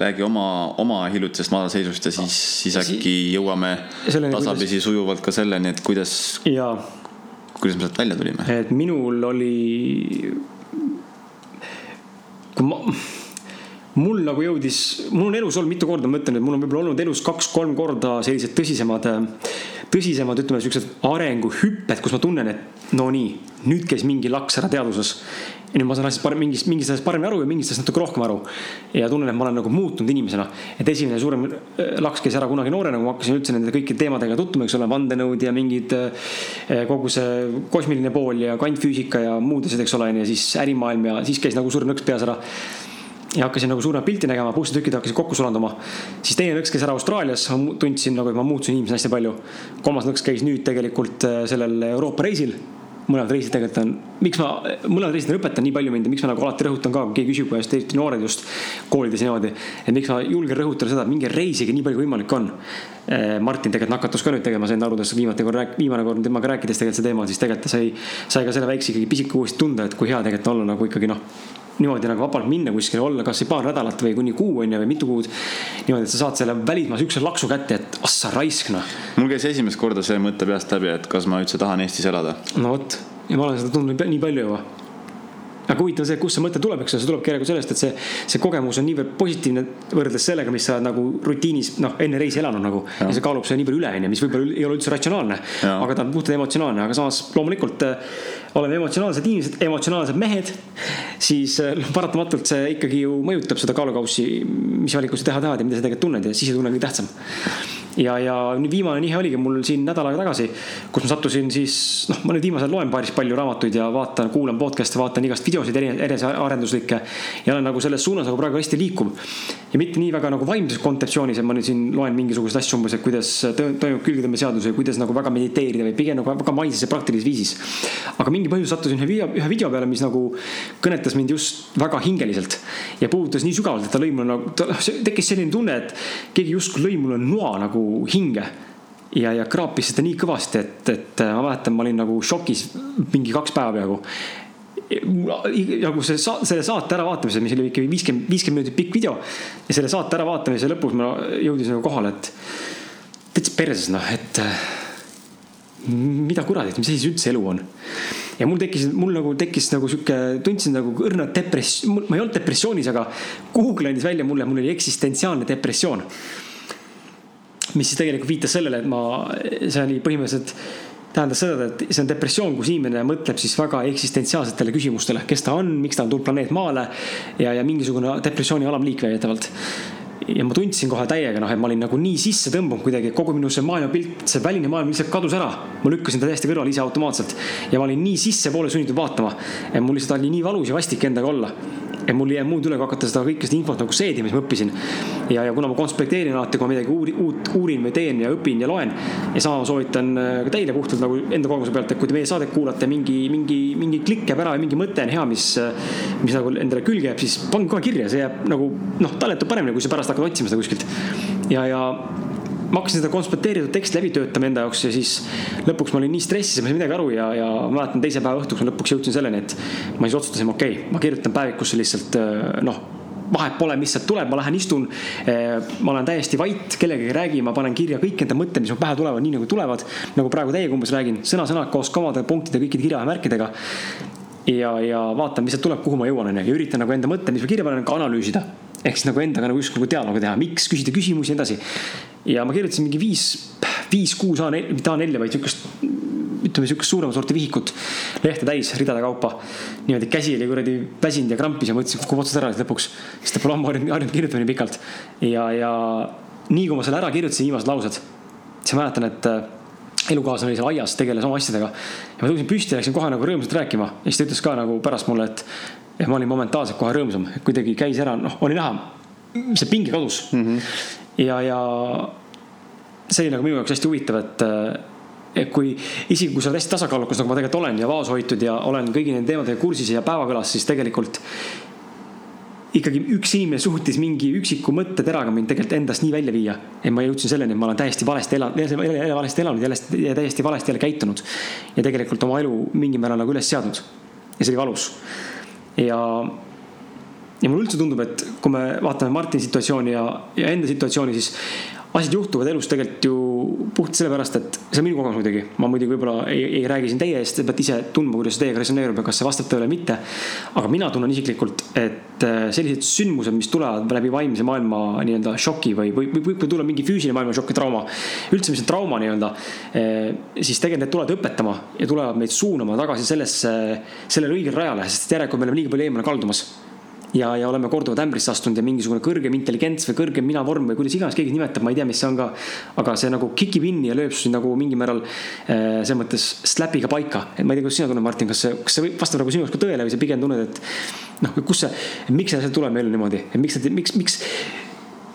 B: räägi oma, oma hiljutisest madalseisust ja siis, siis äkki jõuame tasapisi kuidas... sujuvalt ka selleni, et kuidas. kuidas me sealt välja tulime?
A: et minul oli, kui ma mul nagu jõudis, mul on elus olnud mitu korda, ma ütlen, et mul on võib-olla olnud elus kaks-kolm korda sellised tõsisemad, tõsisemad, ütleme siuksed arenguhüpped, kus ma tunnen, et no nii, nüüd käis mingi laks ära teaduses. ja nüüd ma saan asjast parem, mingist, mingist asjast paremini aru ja mingist asjast natuke rohkem aru. ja tunnen, et ma olen nagu muutunud inimesena. et esimene suurem äh, laks käis ära kunagi noorena, kui ma hakkasin üldse nende kõikide teemadega tutvuma, eks ole, vandenõud ja mingid äh, kogu see kosmiline pool ja kvantfüüsika ja muud asjad, eks ole, ja siis ärimaailm ja siis käis nagu suur nõks peas ära ja hakkasin nagu suuremat pilti nägema, puustetükid hakkasid kokku sulanduma. siis teine nõks käis ära Austraalias, tundsin nagu, et ma muutusin inimesena hästi palju. kolmas nõks käis nüüd tegelikult äh, sellel Euroopa reisil mõlemad reisid tegelikult on, miks ma, mõlemad reisid on õpetanud nii palju mind ja miks ma nagu alati rõhutan ka, kui keegi küsib, kuidas eriti noored just koolides niimoodi. et miks ma julgen rõhutada seda, et minge reisige nii palju kui võimalik on. Eh, Martin tegelikult nakatus ka nüüd tegema, sain aru, viimati kord, viimane kord temaga rääkides tegelikult see teema, siis tegelikult ta sai, sai ka selle väikse ikkagi pisiku uuesti tunda, et kui hea tegelikult olla nagu ikkagi noh niimoodi nagu vabalt minna kuskile, olla kasvõi paar nädalat või kuni kuu on ju või mitu kuud. niimoodi, et sa saad selle välismaa sihukese laksu kätte, et ah sa raisk noh.
B: mul käis esimest korda see mõte peast läbi, et kas ma üldse tahan Eestis elada.
A: no vot, ja ma olen seda tundnud nii palju juba aga huvitav on see, kust see mõte tuleb, eks ole, see tulebki järelikult sellest, et see, see kogemus on niivõrd positiivne võrreldes sellega, mis sa oled nagu rutiinis, noh, enne reisi elanud nagu. ja see kaalub seda nii palju üle, onju, mis võib-olla ei ole üldse ratsionaalne. aga ta on puhtalt emotsionaalne, aga samas loomulikult äh, oleme emotsionaalsed inimesed, emotsionaalsed mehed. siis äh, paratamatult see ikkagi ju mõjutab seda kaalukaussi, mis valikuid sa teha tahad ja mida sa tegelikult tunned ja sisetunne on kõige tähtsam ja, ja viimane nihe oligi mul siin nädal aega tagasi, kus ma sattusin siis, noh, ma nüüd viimasel loen päris palju raamatuid ja vaatan, kuulan podcast'e, vaatan igast videosid enesearenduslikke. ja olen nagu selles suunas nagu praegu hästi liikuv. ja mitte nii väga nagu vaimses kontseptsioonis, et ma nüüd siin loen mingisuguseid asju umbes, et kuidas toimub külgetõmbeseadus ja kuidas nagu väga mediteerida või pigem nagu väga maises ja praktilises viisis. aga mingi põhjus sattusin ühe video, ühe video peale, mis nagu kõnetas mind just väga hingeliselt ja puudutas nii sügavalt, et ta lõi mulle nagu, tekkis selline tunne, et keegi justkui lõi mulle noa nagu nagu hinge ja, ja kraapis seda nii kõvasti, et, et ma mäletan, ma olin nagu šokis mingi kaks päeva peaaegu. nagu see, selle saate äravaatamise, mis oli ikkagi viiskümmend, viiskümmend minutit pikk video ja selle saate äravaatamise lõpus ma jõudis nagu kohale, et täitsa perses noh, et mida kuradit, mis asi see üldse elu on. ja mul tekkis, mul nagu tekkis nagu sihuke, tundsin nagu õrnat depressioon, ma ei olnud depressioonis, aga Google andis välja mulle, mul oli eksistentsiaalne depressioon mis siis tegelikult viitas sellele, et ma, see oli põhimõtteliselt tähendas seda, et see on depressioon, kus inimene mõtleb siis väga eksistentsiaalsetele küsimustele, kes ta on, miks ta on tulnud planeet Maale ja, ja mingisugune depressiooni alamliik väidetavalt. ja ma tundsin kohe täiega, noh, et ma olin nagu nii sisse tõmbunud kuidagi, kogu minu see maailmapilt, see väline maailm lihtsalt kadus ära. ma lükkasin ta täiesti kõrvale ise automaatselt ja ma olin nii sissepoole sunnitud vaatama, et mul lihtsalt oli nii valus ja vastik endaga olla ja mul ei jää muud üle, kui hakata seda kõike seda infot nagu seedima, mis ma õppisin. ja, ja kuna ma konspekteerin alati, kui ma midagi uuri, uut uurin või teen ja õpin ja loen. ja sama soovitan äh, ka teile puhtalt nagu enda kogemuse pealt, et kui te meie saadet kuulate, mingi, mingi, mingi klikk jääb ära ja mingi mõte on hea, mis, äh, mis nagu endale külge jääb, siis pange kohe kirja, see jääb nagu noh, talletub paremini, kui sa pärast hakkad otsima seda kuskilt. ja, ja ma hakkasin seda konspekteeritud teksti läbi töötama enda jaoks ja siis lõpuks ma olin nii stressis, ma ei saanud midagi aru ja, ja ma mäletan teise päeva õhtuks ma lõpuks jõudsin selleni, et ma siis otsustasin, okei okay,, ma kirjutan päevikusse lihtsalt äh, noh vahet pole, mis sealt tuleb, ma lähen istun. Äh, ma olen täiesti vait, kellegagi ei räägi, ma panen kirja kõik enda mõtted, mis mu pähe tulevad, nii nagu tulevad. nagu praegu teiega umbes räägin, sõna-sõnalt koos komade, punktide, kõikide kirjamärkidega. Ja, ja vaatan, mis sealt tuleb, kuhu ma jõuan, onju, ja üritan nagu enda mõtte, mis ma kirja panen, ka analüüsida ehk siis nagu endaga nagu justkui nagu dialoogi teha, miks, küsida küsimusi ja nii edasi. ja ma kirjutasin mingi viis, viis-kuus A4, mitte A4, vaid sihukest, ütleme sihukest suuremat sorti vihikut. lehte täis, ridade kaupa. niimoodi käsi oli kuradi väsinud ja krampis ja mõtlesin, kukub otsast ära lõpuks. sest pole ammu harjunud, harjunud kirjutama nii pikalt. ja, ja nii kui ma selle ära kirjutasin, viimased laused, siis ma mäletan, et elukaaslane oli seal aias, tegeles oma asjadega. ja ma tõusin püsti läksin kohe nagu rõõmsalt rääkima ja siis ta ütles ka nagu pärast mulle, et ja ma olin momentaalselt kohe rõõmsam, kuidagi käis ära, noh, oli näha, see pinge kadus mm. -hmm. ja, ja see oli nagu minu jaoks hästi huvitav, et, et kui isegi kui sa oled hästi tasakaalukas, nagu ma tegelikult olen ja vaoshoitud ja olen kõigi nende teemadega kursis ja päevakõlas, siis tegelikult ikkagi üks inimene suutis mingi üksiku mõtteteraga mind tegelikult endast nii välja viia. et ma jõudsin selleni, et ma olen täiesti valesti elanud, jälle valesti elanud ja täiesti valesti jälle käitunud. ja tegelikult oma elu mingil määral nagu üles seadnud. ja see oli valus ja, ja mulle üldse tundub, et kui me vaatame Martini situatsiooni ja, ja enda situatsiooni, siis asjad juhtuvad elus tegelikult ju puht sellepärast, et see on minu kogemus muidugi. ma muidugi võib-olla ei, ei räägi siin teie eest, te peate ise tundma, kuidas see teiega resoneerub ja kas see vastab tõele või mitte. aga mina tunnen isiklikult, et äh, sellised sündmused, mis tulevad läbi vaimse maailma nii-öelda šoki või, või, või võib tulla mingi füüsiline maailma šokk ja trauma. üldse, mis on trauma nii-öelda, äh, siis tegelikult need tulevad õpetama ja tulevad meid suunama tagasi sellesse, sellele õigele rajale, sest järelikult me oleme liiga palju eemale kaldumas ja, ja oleme korduvalt ämbrisse astunud ja mingisugune kõrgem intelligents või kõrgem minavorm või kuidas iganes keegi nimetab, ma ei tea, mis see on ka. aga see nagu kikib inni ja lööb sind nagu mingil määral äh, selles mõttes slap'iga paika. et ma ei tea, kuidas sina tunned, Martin, kas see, kas see vastab nagu sinu jaoks ka tõele või sa pigem tunned, et noh, kus see, miks see asi tuleb meile niimoodi, miks, miks, miks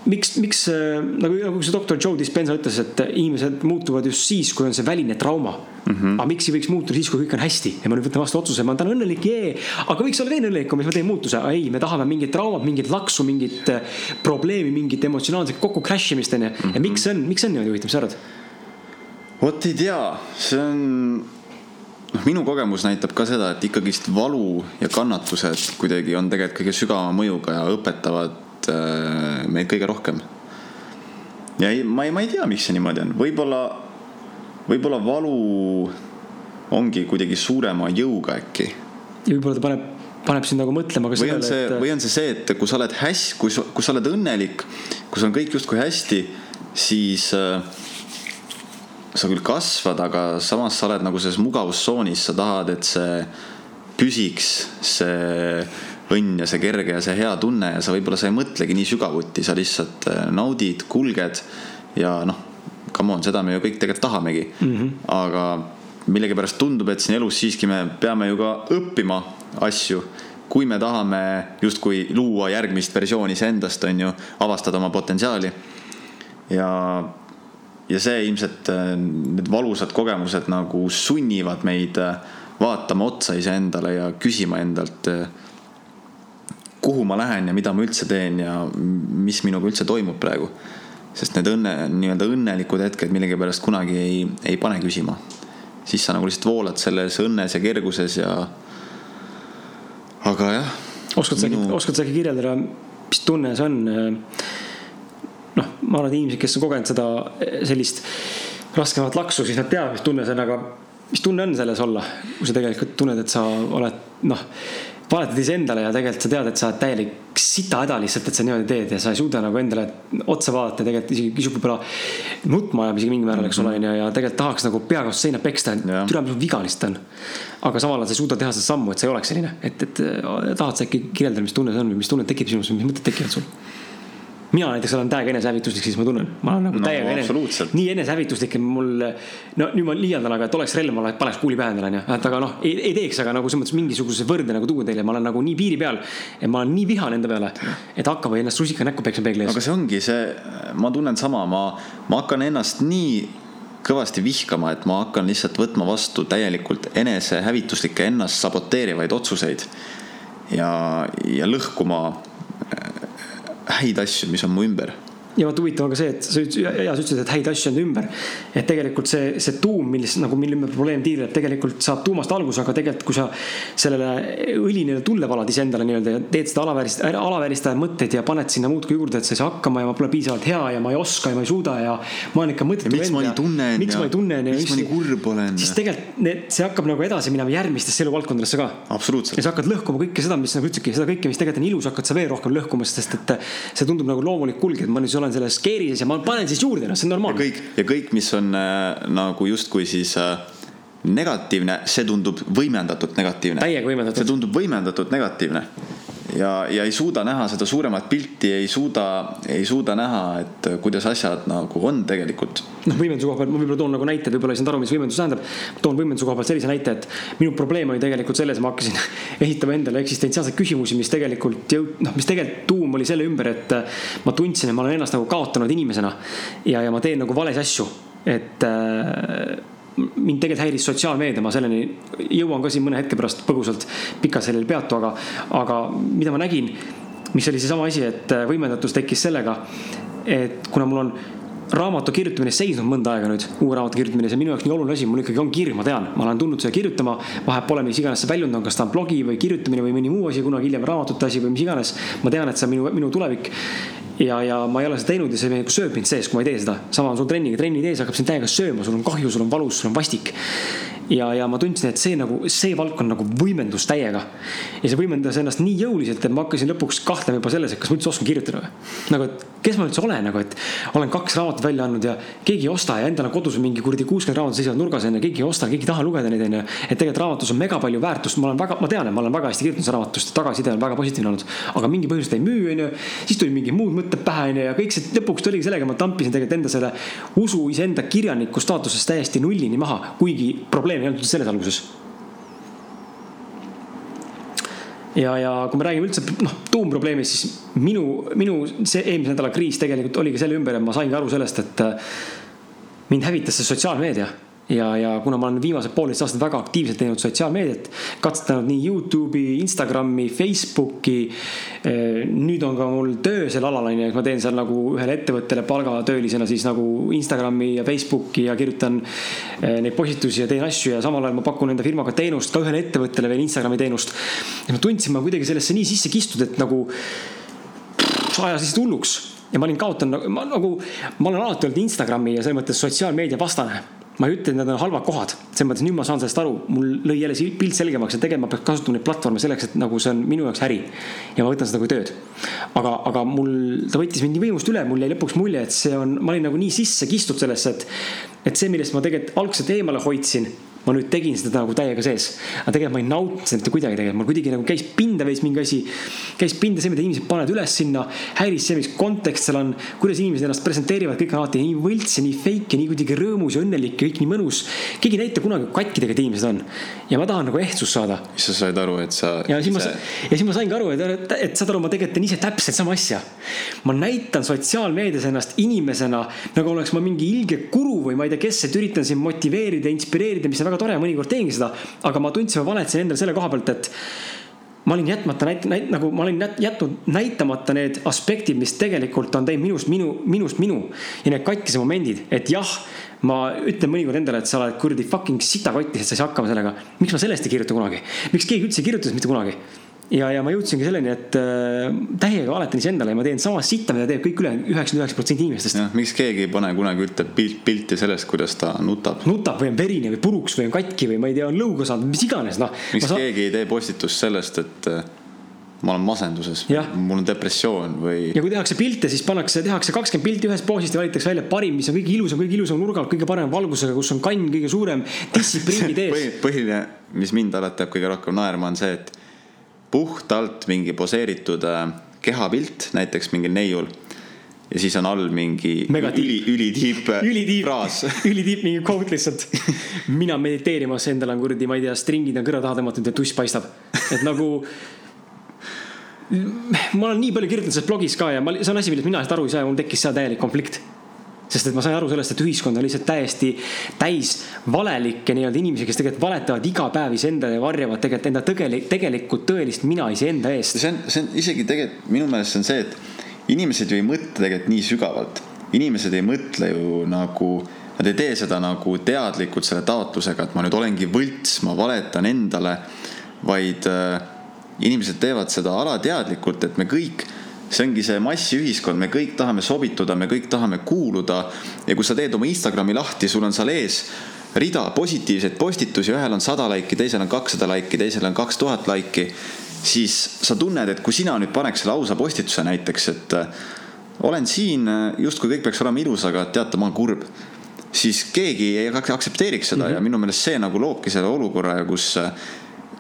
A: miks, miks äh, nagu, nagu see doktor Joe Dispenza ütles, et inimesed muutuvad just siis, kui on see väline trauma mm. -hmm. aga miks ei võiks muutuda siis, kui kõik on hästi ja ma nüüd võtan vastu otsuse, ma olen täna õnnelik, jee. aga võiks olla teine õnnelikum, siis ma teen muutuse, ei, me tahame mingit traumat, mingit laksu, mingit äh, probleemi, mingit emotsionaalset kokku crash imist onju. ja miks see on, miks see on niimoodi huvitav, mis sa arvad?
B: vot ei tea, see on noh, minu kogemus näitab ka seda, et ikkagist valu ja kannatused kuidagi on tegelikult kõige sügavama mõjuga ja õpetavad äh, meid kõige rohkem. ja ei, ma ei, ma ei tea, miks see niimoodi on, võib-olla, võib-olla valu ongi kuidagi suurema jõuga äkki.
A: ja võib-olla ta paneb, paneb sind nagu mõtlema
B: ka sellele, et. või on see see, et kui sa oled hästi, kui sa, kui sa oled õnnelik, kui sul on kõik justkui hästi, siis äh, sa küll kasvad, aga samas sa oled nagu selles mugavustsoonis, sa tahad, et see püsiks, see õnn ja see kerge ja see hea tunne ja sa võib-olla sa ei mõtlegi nii sügavuti, sa lihtsalt äh, naudid, kulged ja noh, come on, seda me ju kõik tegelikult tahamegi mm. -hmm. aga millegipärast tundub, et siin elus siiski me peame ju ka õppima asju kui me tahame justkui luua järgmist versiooni iseendast, on ju, avastada oma potentsiaali. ja ja see ilmselt, äh, need valusad kogemused nagu sunnivad meid äh, vaatama otsa iseendale ja küsima endalt, kuhu ma lähen ja mida ma üldse teen ja mis minuga üldse toimub praegu. sest need õnne, nii-öelda õnnelikud hetked millegipärast kunagi ei, ei pane küsima. siis sa nagu lihtsalt voolad selles õnnes ja kerguses ja. aga jah.
A: oskad sa minu..., oskad sa äkki kirjeldada, mis tunne see on? noh, ma arvan, et inimesed, kes on kogenud seda sellist raskemat laksu, siis nad teavad, mis tunne see on, aga mis tunne on selles olla, kui sa tegelikult tunned, et sa oled noh, valetad iseendale ja tegelikult sa tead, et sa oled täielik sita häda lihtsalt, et sa niimoodi teed ja sa ei suuda nagu endale otsa vaadata ja tegelikult isegi kisub võib-olla nutma ajab isegi mingil määral, eks ole, onju, ja tegelikult tahaks nagu peaga vastu seina peksta, et türa, mis viga lihtsalt on. aga samal ajal sa ei suuda teha seda sammu, et sa ei oleks selline, et, et tahad sa äkki kirjeldada, mis tunne see on või mis tunned tekib sinus või mis mõtted tekivad sul? Mina näiteks olen täiega enesehävituslik, siis ma tunnen, ma olen nagu no, täiega enese, nii enesehävituslik, et mul. no nüüd ma liialdan, aga et oleks relv, ma paneks kuuli pähe endale onju, et aga noh, ei teeks, aga nagu selles mõttes mingisuguse võrde nagu tuua teile, ma olen nagu nii piiri peal. et ma olen nii vihane enda peale, et hakkab ennast rusika näkku peksma peegli ees.
B: aga see ongi see, ma tunnen sama, ma, ma hakkan ennast nii kõvasti vihkama, et ma hakkan lihtsalt võtma vastu täielikult enesehävituslikke, ennast saboteerivaid otsuseid. ja, ja lõhkuma häid asju, mis on mu ümber
A: ja vot huvitav on ka see, et sa ütlesid, ja sa ütlesid, et häid asju on ümber. et tegelikult see, see tuum, millest nagu, mille ümber probleem tiirleb, tegelikult saab tuumast alguse, aga tegelikult, kui sa sellele õli nii-öelda tulle valad iseendale nii-öelda ja teed seda alaväärist, alavääristavaid mõtteid ja paned sinna muudkui juurde, et sa ei saa hakkama ja ma pole piisavalt hea ja ma ei oska ja ma ei suuda ja ma olen ikka mõttetu.
B: miks ma nii tunnen
A: miks ja ma ei tunne.
B: miks ma nii kurb olen.
A: siis tegelikult need, see hakkab nagu edasi minema järgmistesse eluvaldkondadesse ka.
B: absoluutselt.
A: ja sa hakkad lõhkuma kõike seda, mis nagu ütlesidki, seda kõike, mis tegelikult on ilus, hakkad sa veel rohkem lõhkuma, sest et see tundub nagu loomulik kulg, et ma nüüd olen selles keerises ja ma panen siis juurde, noh, see on normaalne.
B: kõik ja kõik, mis on äh, nagu justkui siis äh, negatiivne, see tundub võimendatult negatiivne.
A: täiega võimendatud.
B: see tundub võimendatult negatiivne ja, ja ei suuda näha seda suuremat pilti, ei suuda, ei suuda näha, et kuidas asjad nagu on tegelikult.
A: noh, võimenduse koha pealt ma võib-olla toon nagu näite, võib-olla ei saanud aru, mis võimendus tähendab. toon võimenduse koha pealt sellise näite, et minu probleem oli tegelikult selles, ma hakkasin ehitama endale eksistentsiaalseid küsimusi, mis tegelikult jõud-, noh, mis tegelikult tuum oli selle ümber, et ma tundsin, et ma olen ennast nagu kaotanud inimesena. ja, ja ma teen nagu valesid asju, et äh, mind tegelikult häiris sotsiaalmeedia, ma selleni jõuan ka siin mõne hetke pärast põgusalt pikalt sellel peatu, aga, aga mida ma nägin, mis oli seesama asi, et võimendatus tekkis sellega, et kuna mul on raamatu kirjutamine seisnud mõnda aega nüüd, uue raamatu kirjutamine, see on minu jaoks nii oluline asi, mul ikkagi on kirg, ma tean, ma olen tulnud seda kirjutama. vahepeal pole, mis iganes see väljund on, kas ta on blogi või kirjutamine või mõni muu asi, kunagi hiljem raamatute asi või mis iganes. ma tean, et see on minu, minu tulevik ja, ja ma ei ole seda teinud ja see nagu sööb mind sees, kui ma ei tee seda. sama on sul trenniga, trenni tees hakkab sind täiega sööma, sul on kahju, sul on valus, sul on vastik. Ja, ja ma tundsin, et see nagu, see valdkond nagu võimendus täiega. ja see võimendas ennast nii jõuliselt, et ma hakkasin lõpuks kahtlema juba selles, et kas ma üldse oskan kirjutada või. nagu, et kes ma üldse olen nagu, et olen kaks raamatut välja andnud ja keegi ei osta ja endal on kodus mingi kuradi kuuskümmend raamatut seisavad nurgas onju, keegi ei osta, keegi ei taha lugeda neid onju. et tegelikult raamatus on mega palju väärtust, ma olen väga, ma tean, et ma olen väga hästi kirjutanud seda raamatust, tagasiside on väga positiivne olnud. aga mingi põhjus ta ei müü onju, siis tuli mingi muud mõtted pähe onju ja kõik see lõpuks tuligi sellega, ma tampisin tegelikult enda selle usu iseenda kirjaniku staatusest täiesti nullini maha, kuigi probleem ei olnud selles alguses. Ja, ja kui me räägime üldse noh, tuumprobleemist, siis minu, minu see eelmise nädala kriis tegelikult oligi selle ümber, et ma saingi aru sellest, et mind hävitas see sotsiaalmeedia ja, ja kuna ma olen viimased poolteist aastat väga aktiivselt teinud sotsiaalmeediat, katsetanud nii Youtube'i, Instagrami, Facebooki. Eh, nüüd on ka mul töö sel alal on ju, et ma teen seal nagu ühele ettevõttele palgatöölisena siis nagu Instagrami ja Facebooki ja kirjutan eh, neid postitusi ja teen asju ja samal ajal ma pakun enda firmaga teenust ka ühele ettevõttele veel Instagrami teenust. ja ma tundsin, ma kuidagi sellesse nii sisse kistud, et nagu ajas lihtsalt hulluks ja ma olin kaotanud, ma nagu, ma olen alati olnud Instagrami ja selles mõttes sotsiaalmeedia vastane ma ei ütle, et need on halvad kohad, selles mõttes nüüd ma saan sellest aru, mul lõi jälle pilt selgemaks, et tegelikult ma peaks kasutama neid platvorme selleks, et nagu see on minu jaoks äri. ja ma võtan seda kui tööd. aga, aga mul, ta võttis mind nii võimust üle, mul jäi lõpuks mulje, et see on, ma olin nagu nii sisse kistud sellesse, et, et see, millest ma tegelikult algselt eemale hoidsin ma nüüd tegin seda nagu täiega sees. aga tegelikult ma ei nautinud seda mitte kuidagi tegelikult, mul kuidagi nagu käis pinda veits mingi asi. käis pinda see, mida inimesed panevad üles sinna, häiris see, mis kontekst seal on, kuidas inimesed ennast presenteerivad, kõik on alati nii võlts ja nii fake ja nii kuidagi rõõmus ja õnnelik ja kõik nii mõnus. keegi ei näita kunagi, kui katki tegelikult inimesed on. ja ma tahan nagu ehtsust saada.
B: siis sa said aru, et sa.
A: ja siis ma, ja siis ma saingi aru, et, et, et saad aru, ma tegelikult teen ise täpselt sama asja. ma näitan sotsiaalmeedias ennast inimesena nagu oleks ma mingi ilge kuru või ma ei tea, kes, et üritan siin motiveerida, inspireerida, mis on väga väga tore, mõnikord teengi seda, aga ma tundsin, ma valetasin endale selle koha pealt, et ma olin jätmata näit-, näit-, nagu ma olin jätnud näitamata need aspektid, mis tegelikult on teinud minust minu, minust minu. Ja need katkise momendid, et jah, ma ütlen mõnikord endale, et sa oled kuradi fucking sitakotis, et sa ei saa hakkama sellega. miks ma sellest ei kirjuta kunagi, miks keegi üldse ei kirjuta sellest mitte kunagi ja, ja ma jõudsingi selleni, et äh, täiega valetan iseendale ja ma teen sama sitta, mida teeb kõik üle üheksakümmend üheksa protsenti inimestest.
B: miks keegi ei pane kunagi ühte pilt, pilti sellest, kuidas ta nutab?
A: nutab või on verine või puruks või on katki või ma ei tea, on lõuga saanud, mis iganes, noh.
B: miks sa... keegi ei tee postitust sellest, et äh, ma olen masenduses, mul on depressioon või.
A: ja kui tehakse pilte, siis pannakse, tehakse kakskümmend pilti ühest poosist ja valitakse välja parim, mis on kõige ilusam, kõige ilusam nurga alt, kõige parema valgusega, kus on kann kõige suurem, distsipliinid ees
B: põhiline, mis mind alati jääb kõige rohkem naerma, on see, et puhtalt mingi poseeritud äh, kehapilt, näiteks mingil neiul ja siis on all mingi üli, ülitiip fraas.
A: ülitiip mingi quote lihtsalt. mina mediteerimas, endal on kuradi, ma ei tea, stringid on kõrva taha tõmmatud ja tuss paistab. et nagu. ma olen nii palju kirjutanud selles blogis ka ja ma, see on asi, millest mina lihtsalt aru ei saa ja mul tekkis seal täielik konflikt sest et ma sain aru sellest, et ühiskond on lihtsalt täiesti täis valelikke nii-öelda inimesi, kes tegelikult valetavad iga päev iseendale ja varjavad tegelikult enda tegelik, tegelikult tõelist mina iseenda eest.
B: see on, see on isegi tegelikult minu meelest see on see, et inimesed ju ei mõtle tegelikult nii sügavalt. inimesed ei mõtle ju nagu, nad ei tee seda nagu teadlikult selle taotlusega, et ma nüüd olengi võlts, ma valetan endale, vaid äh, inimesed teevad seda alateadlikult, et me kõik see ongi see massiühiskond, me kõik tahame sobituda, me kõik tahame kuuluda. ja kui sa teed oma Instagrami lahti, sul on seal ees rida positiivseid postitusi, ühel on sada laiki, teisel on kakssada laiki, teisel on kaks tuhat laiki. siis sa tunned, et kui sina nüüd paneks selle ausa postituse näiteks, et äh, olen siin, äh, justkui kõik peaks olema ilus, aga teate, ma olen kurb. siis keegi ei aktsepteeriks seda mm -hmm. ja minu meelest see nagu loobki selle olukorra, kus äh,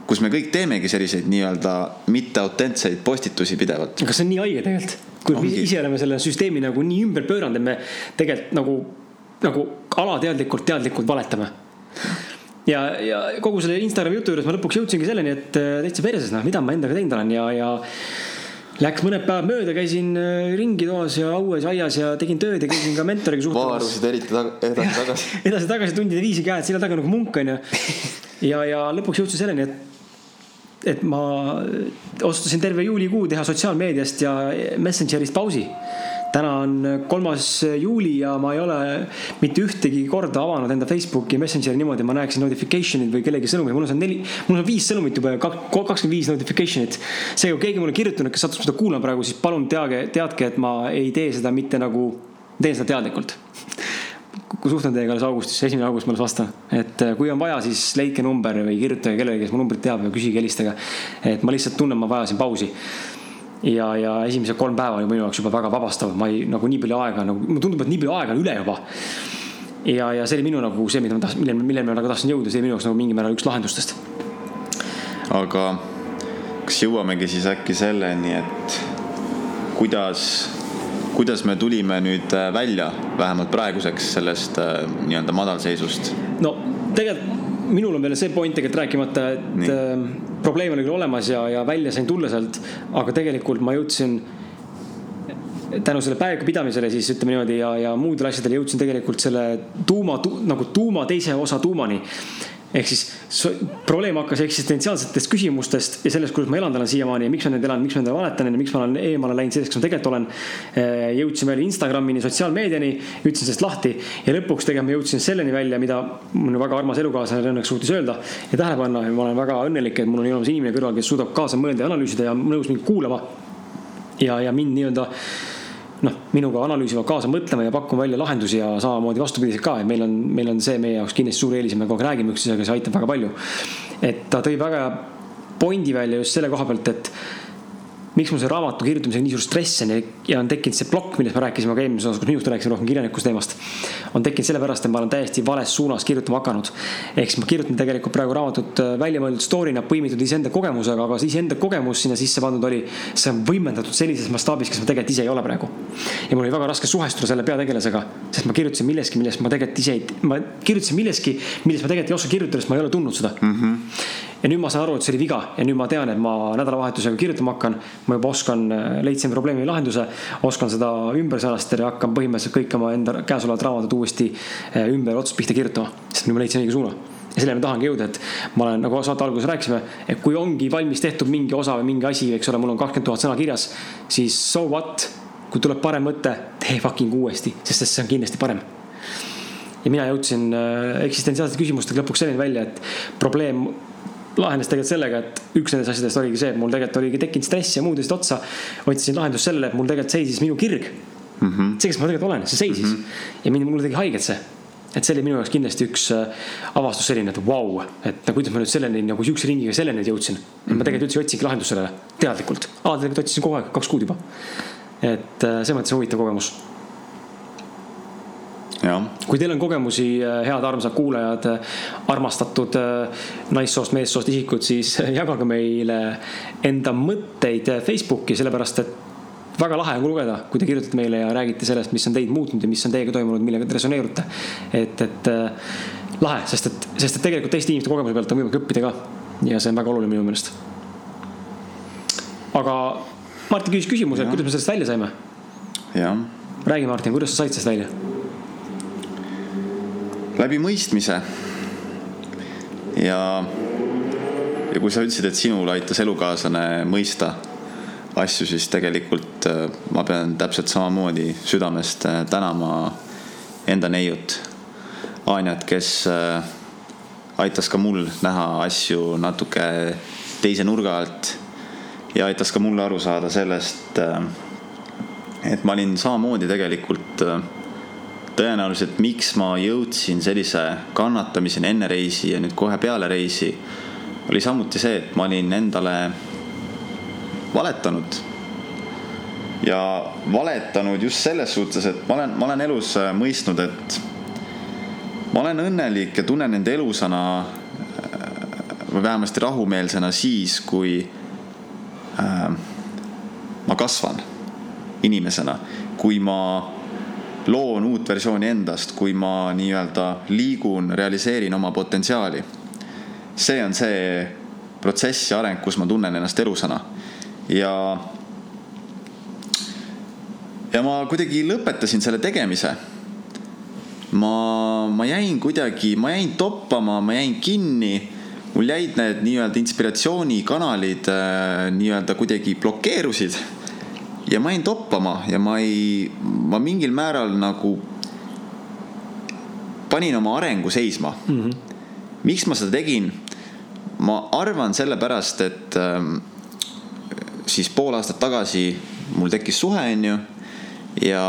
B: kus me kõik teemegi selliseid nii-öelda mitteautentseid postitusi pidevalt.
A: kas see on nii haige tegelikult? kui me ise oleme selle süsteemi nagu nii ümber pööranud, et me tegelikult nagu, nagu alateadlikult, teadlikult valetame ja, ja kogu selle Instagrami jutu juures ma lõpuks jõudsingi selleni, et äh, täitsa perses, noh, mida ma endaga teinud olen ja, ja Läks mõned päevad mööda, käisin äh, ringi toas ja õues ja aias ja tegin tööd ja käisin ka mentoriga suhtlemas.
B: vaarusid eriti edasi-tagasi
A: edasi-tagasi tundide viisi käed selja taga nagu munk onju. ja, ja lõpuks jõudsin selleni, et et ma otsustasin terve juulikuu teha sotsiaalmeediast ja Messengerist pausi. täna on kolmas juuli ja ma ei ole mitte ühtegi korda avanud enda Facebooki Messengeri niimoodi, ma näeksin notification'id või kellegi sõnumi, mul on neli, mul on viis sõnumit juba ja kakskümmend viis notification'it. seega kui keegi mulle kirjutanud, kes satub seda kuulama praegu, siis palun teage, teadke, et ma ei tee seda mitte nagu, teen seda teadlikult suhtlen teiega alles augustis, esimene august ma alles vastan. et äh, kui on vaja, siis leidke number või kirjutage kellelegi, kes mu numbrit teab ja küsige, helistage. et ma lihtsalt tunnen, ma vajasin pausi. ja, ja esimesed kolm päeva oli minu jaoks juba väga vabastav, ma ei nagu nii palju aega nagu, mulle tundub, et nii palju aega on üle juba. ja, ja see oli minu nagu see, mida ma tahtsin, milleni, milleni ma nagu tahtsin jõuda, see oli minu jaoks nagu mingil määral üks lahendustest.
B: aga kas jõuamegi siis äkki selleni, et kuidas kuidas me tulime nüüd äh, välja, vähemalt praeguseks sellest äh, nii-öelda madalseisust?
A: no tegelikult minul on veel see point tegelikult rääkimata, et Nii. äh, probleem oli küll olemas ja, ja välja sain tulla sealt, aga tegelikult ma jõudsin tänu selle päeviku pidamisele siis ütleme niimoodi ja, ja muudele asjadele jõudsin tegelikult selle tuuma tu, nagu tuuma teise osa tuumani ehk siis probleem hakkas eksistentsiaalsetest küsimustest ja sellest, kuidas ma elan täna siiamaani ja miks ma neid elan, miks ma endale valetan ja miks ma olen eemale läinud sellest, kes ma tegelikult olen. Eh, jõudsin veel Instagramini, sotsiaalmeediani, ütlesin sellest lahti ja lõpuks tegelikult ma jõudsin selleni välja, mida minu väga armas elukaaslane õnneks suutis öelda ja tähele panna ja ma olen väga õnnelik, et mul on olemas inimene kõrval, kes suudab kaasa mõelda ja analüüsida ja nõus mind kuulama. ja, ja mind nii-öelda noh, minuga analüüsivad kaasa mõtlema ja pakkuma välja lahendusi ja samamoodi vastupidiselt ka, et meil on, meil on see meie jaoks kindlasti suur eelis ja me kogu aeg räägime üksteisega, see aitab väga palju. et ta tõi väga pointi välja just selle koha pealt, et miks mul see raamatu kirjutamisega nii suur stress on ja, ja on tekkinud see plokk, millest me rääkisime ka eelmises osas, kus minust rääkisime rohkem kirjanikust teemast. on tekkinud sellepärast, et ma olen täiesti vales suunas kirjutama hakanud. ehk siis ma kirjutan tegelikult praegu raamatut äh, välja mõeldud story'na, põimitud iseenda kogemusega, aga iseenda kogemus sinna sisse pandud oli, see on võimendatud sellises mastaabis, kes ma tegelikult ise ei ole praegu. ja mul oli väga raske suhestuda selle peategelasega, sest ma kirjutasin millestki, millest ma tegelikult ise ei, ma kirjutasin millestki, millest ma tegelikult ei oska kirjutada, sest ma ei ole tundnud seda mm. -hmm ja nüüd ma saan aru, et see oli viga ja nüüd ma tean, et ma nädalavahetusega kirjutama hakkan. ma juba oskan, äh, leidsin probleemi lahenduse, oskan seda ümber sõnastada ja hakkan põhimõtteliselt kõik oma enda käesolevad raamatud uuesti äh, ümber otsast pihta kirjutama. sest nüüd ma leidsin õige suuna ja selleni ma tahangi jõuda, et ma olen nagu saate alguses rääkisime, et kui ongi valmis tehtud mingi osa või mingi asi, eks ole, mul on kakskümmend tuhat sõna kirjas, siis so what, kui tuleb parem mõte, tee fucking uuesti, sest see on kindlasti parem ja mina jõudsin äh, eksistentsiaalsete küsimustega lõpuks selleni välja, et probleem lahenes tegelikult sellega, et üks nendest asjadest oligi see, et mul tegelikult oligi tekkinud stress ja muud asjad otsa. otsisin lahendust sellele, et mul tegelikult seisis minu kirg mm. -hmm. see, kes ma tegelikult olen, see seisis mm -hmm. ja mind, mulle tegi haiget see et see oli minu jaoks kindlasti üks äh, avastus selline, et vau wow,, et no kuidas ma nüüd selleni nagu sihukese ringiga selleni jõudsin. et ma mhm. tegelikult üldse ei otsingi lahendust sellele, teadlikult. aa, tegelikult otsisin kogu aeg, kaks kuud juba. et äh, selles mõttes huvitav kogemus kui teil on kogemusi, äh, head armsad kuulajad, äh, armastatud äh, naissoost, meessoost isikud, siis jagage meile enda mõtteid Facebooki, sellepärast et väga lahe on lugeda, kui te kirjutate meile ja räägite sellest, mis on teid muutnud ja mis on teiega toimunud, millega te resoneerute. et, et lahe, sest et, sest et tegelikult teiste inimeste kogemuse pealt on võimalik õppida ka. ja see on väga oluline minu meelest. aga Martin küsis küsimuse, kuidas me sellest välja saime. räägi, Martin, kuidas sa said sellest välja?
B: Läbi mõistmise. ja, ja kui sa ütlesid, et sinul aitas elukaaslane mõista asju, siis tegelikult äh, ma pean täpselt samamoodi südamest äh, tänama enda neiut, Anjat, kes äh, aitas ka mul näha asju natuke teise nurga alt ja aitas ka mulle aru saada sellest, et ma olin samamoodi tegelikult tõenäoliselt, miks ma jõudsin sellise kannatamiseni enne reisi ja nüüd kohe peale reisi, oli samuti see, et ma olin endale valetanud. ja valetanud just selles suhtes, et ma olen, ma olen elus äh, mõistnud, et ma olen õnnelik ja tunnen end elusana äh, või vähemasti rahumeelsena siis, kui äh, ma kasvan inimesena, kui ma loon uut versiooni endast, kui ma nii-öelda liigun, realiseerin oma potentsiaali. see on see protsess ja areng, kus ma tunnen ennast elusana ja. ja ma kuidagi lõpetasin selle tegemise. ma, ma jäin kuidagi, ma jäin toppama, ma jäin kinni mul jäid need nii-öelda inspiratsioonikanalid äh, nii-öelda kuidagi blokeerusid ja ma jäin toppama ja ma ei, ma mingil määral nagu panin oma arengu seisma mm. -hmm. miks ma seda tegin? ma arvan sellepärast, et äh, siis pool aastat tagasi mul tekkis suhe, onju. ja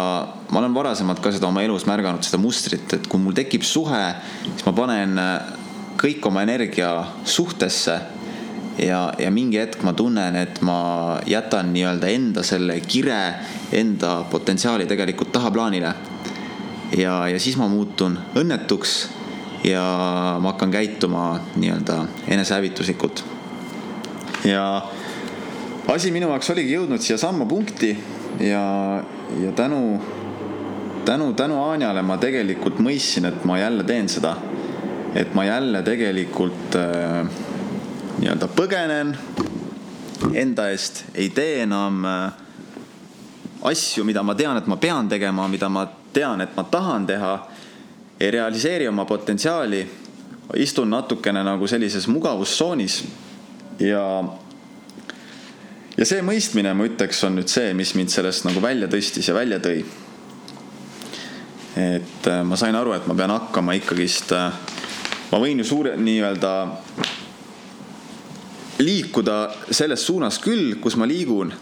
B: ma olen varasemalt ka seda oma elus märganud, seda mustrit, et kui mul tekib suhe, siis ma panen äh, kõik oma energia suhtesse ja, ja mingi hetk ma tunnen, et ma jätan nii-öelda enda selle kire, enda potentsiaali tegelikult tahaplaanile. ja, ja siis ma muutun õnnetuks ja ma hakkan käituma nii-öelda enesehävituslikult. ja asi minu jaoks oligi jõudnud siiasamma punkti ja, ja tänu, tänu, tänu Anjale ma tegelikult mõistsin, et ma jälle teen seda. et ma jälle tegelikult äh, nii-öelda põgenen enda eest, ei tee enam äh, asju, mida ma tean, et ma pean tegema, mida ma tean, et ma tahan teha. ei realiseeri oma potentsiaali, istun natukene nagu sellises mugavustsoonis ja ja see mõistmine, ma ütleks, on nüüd see, mis mind sellest nagu välja tõstis ja välja tõi. et äh, ma sain aru, et ma pean hakkama ikkagist, äh, ma võin ju suure nii-öelda liikuda selles suunas küll, kus ma liigun,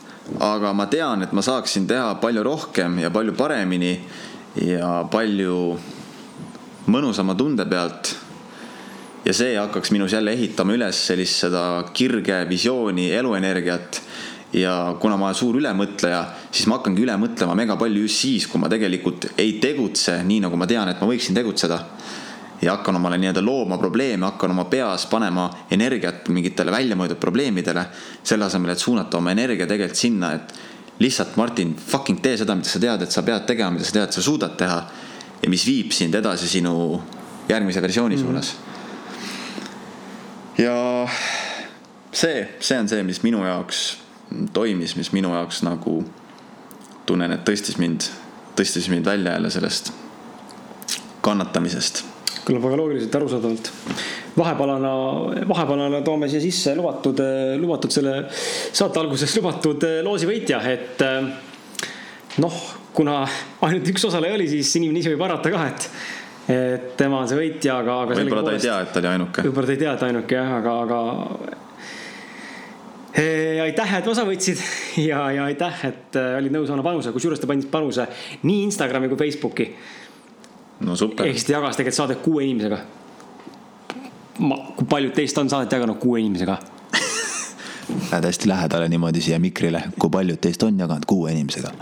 B: aga ma tean, et ma saaksin teha palju rohkem ja palju paremini ja palju mõnusama tunde pealt ja see hakkaks minus jälle ehitama üles sellist seda kirge visiooni, eluenergiat. ja kuna ma olen suur ülemõtleja, siis ma hakkangi üle mõtlema mega palju just siis, kui ma tegelikult ei tegutse nii, nagu ma tean, et ma võiksin tegutseda. Ja hakkan omale nii-öelda looma probleeme, hakkan oma peas panema energiat mingitele väljamõeldud probleemidele. selle asemel, et suunata oma energia tegelikult sinna, et lihtsalt Martin, fucking tee seda, mida sa tead, et sa pead tegema, mida sa tead, sa suudad teha. ja mis viib sind edasi sinu järgmise versiooni mm suunas ja see, see on see, mis minu jaoks toimis, mis minu jaoks nagu tunnen, et tõstis mind, tõstis mind välja jälle sellest kannatamisest.
A: Kõlab väga loogiliselt, arusaadavalt. vahepalana, vahepalana toome siia sisse lubatud, lubatud selle saate alguses lubatud loosi võitja, et noh, kuna ainult üks osaleja oli, siis inimene ise võib arvata ka, et et tema on see võitja, aga, aga.
B: võib-olla ta ei tea, et ta oli ainuke.
A: võib-olla ta ei tea, et ainuke jah, aga, aga. aitäh, et osa võtsid ja, ja aitäh, et olid nõus andma panuse, kusjuures ta andis panuse nii Instagrami kui Facebooki.
B: No super.
A: ehk siis ta jagas tegelikult saadet kuue inimesega. ma, kui paljud teist on saadet jaganud kuue inimesega?
C: Lähed hästi lähedale niimoodi siia mikrile, kui paljud teist on jaganud kuue inimesega?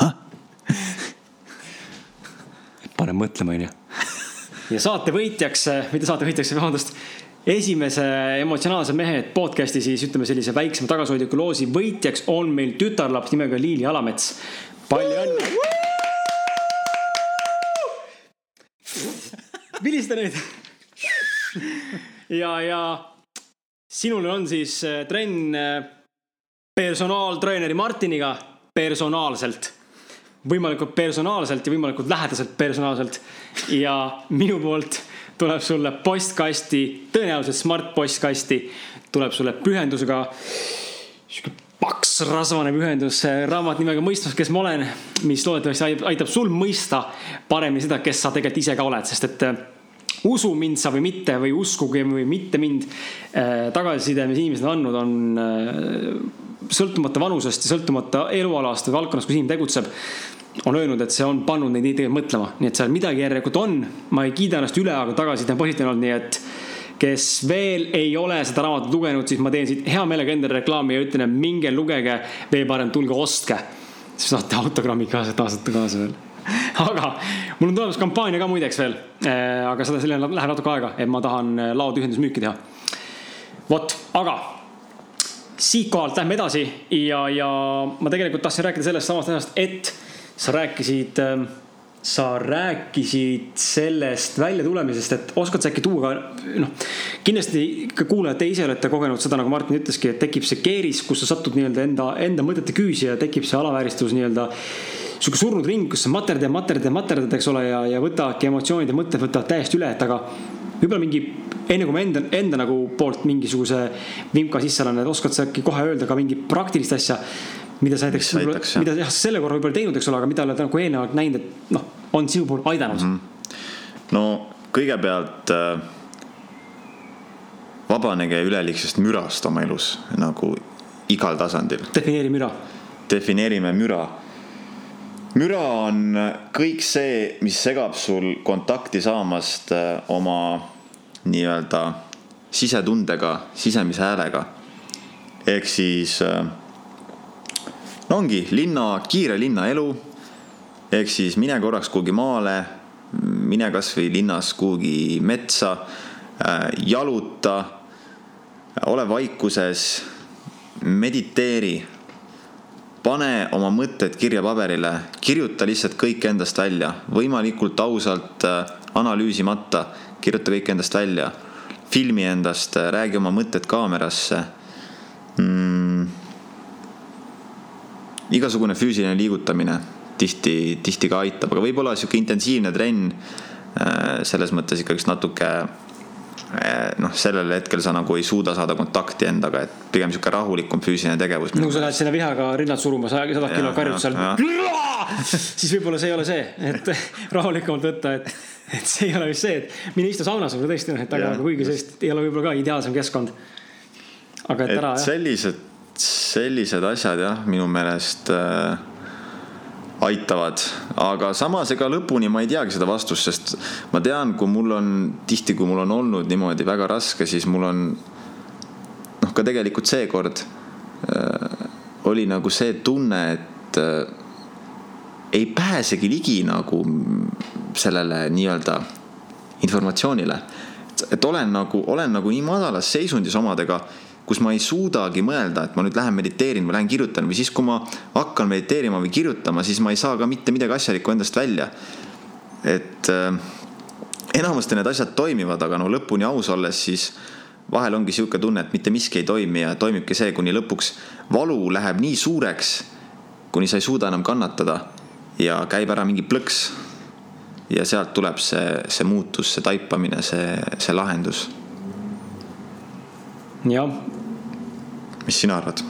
A: paneb mõtlema, onju ja saate võitjaks, mitte saate võitjaks, vabandust, esimese emotsionaalse mehe podcast'i siis ütleme sellise väiksema tagasihoidliku loosi võitjaks on meil tütarlaps nimega Liili Alamets. palju õnne. Vilista nüüd. ja, ja sinul on siis äh, trenn äh, personaaltreeneri Martiniga personaalselt võimalikult personaalselt ja võimalikult lähedaselt personaalselt. ja minu poolt tuleb sulle postkasti, tõenäoliselt smart postkasti, tuleb sulle pühendusega. sihuke paks rasvane pühendus, raamat nimega Mõistmas, kes ma olen, mis loodetavasti aitab sul mõista paremini seda, kes sa tegelikult ise ka oled, sest et äh, usu mind sa või mitte või uskuge või mitte mind äh,. tagasiside, mis inimesed on andnud, on äh, sõltumata vanusest ja sõltumata elualast või valdkonnast, kus inimene tegutseb on öelnud, et see on pannud neid tegelikult mõtlema, nii et seal midagi järelikult on. ma ei kiida ennast üle, aga tagasiside on positiivne olnud, nii et kes veel ei ole seda raamatut lugenud, siis ma teen siit hea meelega endale reklaami ja ütlen, et minge lugege, veel parem, tulge ostke. siis saate autogrammi kaasa, taastate kaasa veel. aga mul on tulemas kampaania ka muideks veel. Äh, aga seda, sellele läheb natuke aega, et ma tahan äh, laotühjendusmüüki teha. vot, aga siitkohalt lähme edasi ja, ja ma tegelikult tahtsin rääkida sellest samast asjast, et sa rääkisid, ähm, sa rääkisid sellest väljatulemisest, et oskad sa äkki tuua ka noh, kindlasti ka kuulajad, te ise olete kogenud seda, nagu Martin ütleski, et tekib see keeris, kus sa satud nii-öelda enda, enda mõtete küüsi ja tekib see alavääristus nii-öelda sihuke surnud ring, kus sa materdad ja materdad ja materdad, eks ole, ja, ja võtavadki emotsioonid ja mõtted võtavad täiesti üle, et aga võib-olla mingi, enne kui ma enda, enda nagu poolt mingisuguse vimka sisse annan, et oskad sa äkki kohe öelda ka mingi praktilist asja mida sa näiteks, mida jah, selle korra võib-olla teinud, eks ole, aga mida oled nagu eelnevalt näinud, et noh, on sinu puhul aidanud mm?
B: -hmm. no kõigepealt äh, vabanege üleliigsest mürast oma elus nagu igal tasandil.
A: defineeri müra.
B: defineerime müra. Müra on kõik see, mis segab sul kontakti saamast äh, oma nii-öelda sisetundega, sisemise häälega. ehk siis äh, no ongi linna, kiire linnaelu. ehk siis mine korraks kuhugi maale, mine kasvõi linnas kuhugi metsa, äh, jaluta, ole vaikuses, mediteeri pane oma mõtted kirja paberile, kirjuta lihtsalt kõik endast välja, võimalikult ausalt, äh, analüüsimata, kirjuta kõik endast välja. filmi endast, räägi oma mõtted kaamerasse mm,. igasugune füüsiline liigutamine tihti, tihti ka aitab, aga võib-olla sihuke intensiivne trenn äh, selles mõttes ikkagist natuke äh, noh, sellel hetkel sa nagu ei suuda saada kontakti endaga, et pigem sihuke rahulikum füüsiline tegevus.
A: nagu sa lähed sinna vihaga rinnad suruma, sa sada kilo
B: Jaa,
A: karjutusel
B: jaa,
A: siis võib-olla see ei ole see, et rahulikumalt võtta, et, et see ei ole just see, et mine istu saunas võib-olla tõesti, et aga kuigi sellest ei ole võib-olla ka ideaalsem keskkond. aga et ära
B: et
A: jah,
B: sellised, sellised asjad jah, minu meelest äh, aitavad, aga samas ega lõpuni ma ei teagi seda vastust, sest ma tean, kui mul on tihti, kui mul on olnud niimoodi väga raske, siis mul on noh, ka tegelikult seekord äh, oli nagu see tunne, et äh, ei pääsegi ligi nagu sellele nii-öelda informatsioonile. et olen nagu, olen nagu nii madalas seisundis omadega, kus ma ei suudagi mõelda, et ma nüüd lähen mediteerin või lähen kirjutan või siis, kui ma hakkan mediteerima või kirjutama, siis ma ei saa ka mitte midagi asjalikku endast välja. et äh, enamasti need asjad toimivad, aga no lõpuni aus olles, siis vahel ongi sihuke tunne, et mitte miski ei toimi ja toimibki see, kuni lõpuks valu läheb nii suureks, kuni sa ei suuda enam kannatada ja käib ära mingi plõks. ja sealt tuleb see, see muutus, see taipamine, see, see lahendus.
A: Jah
B: mis sina arvad?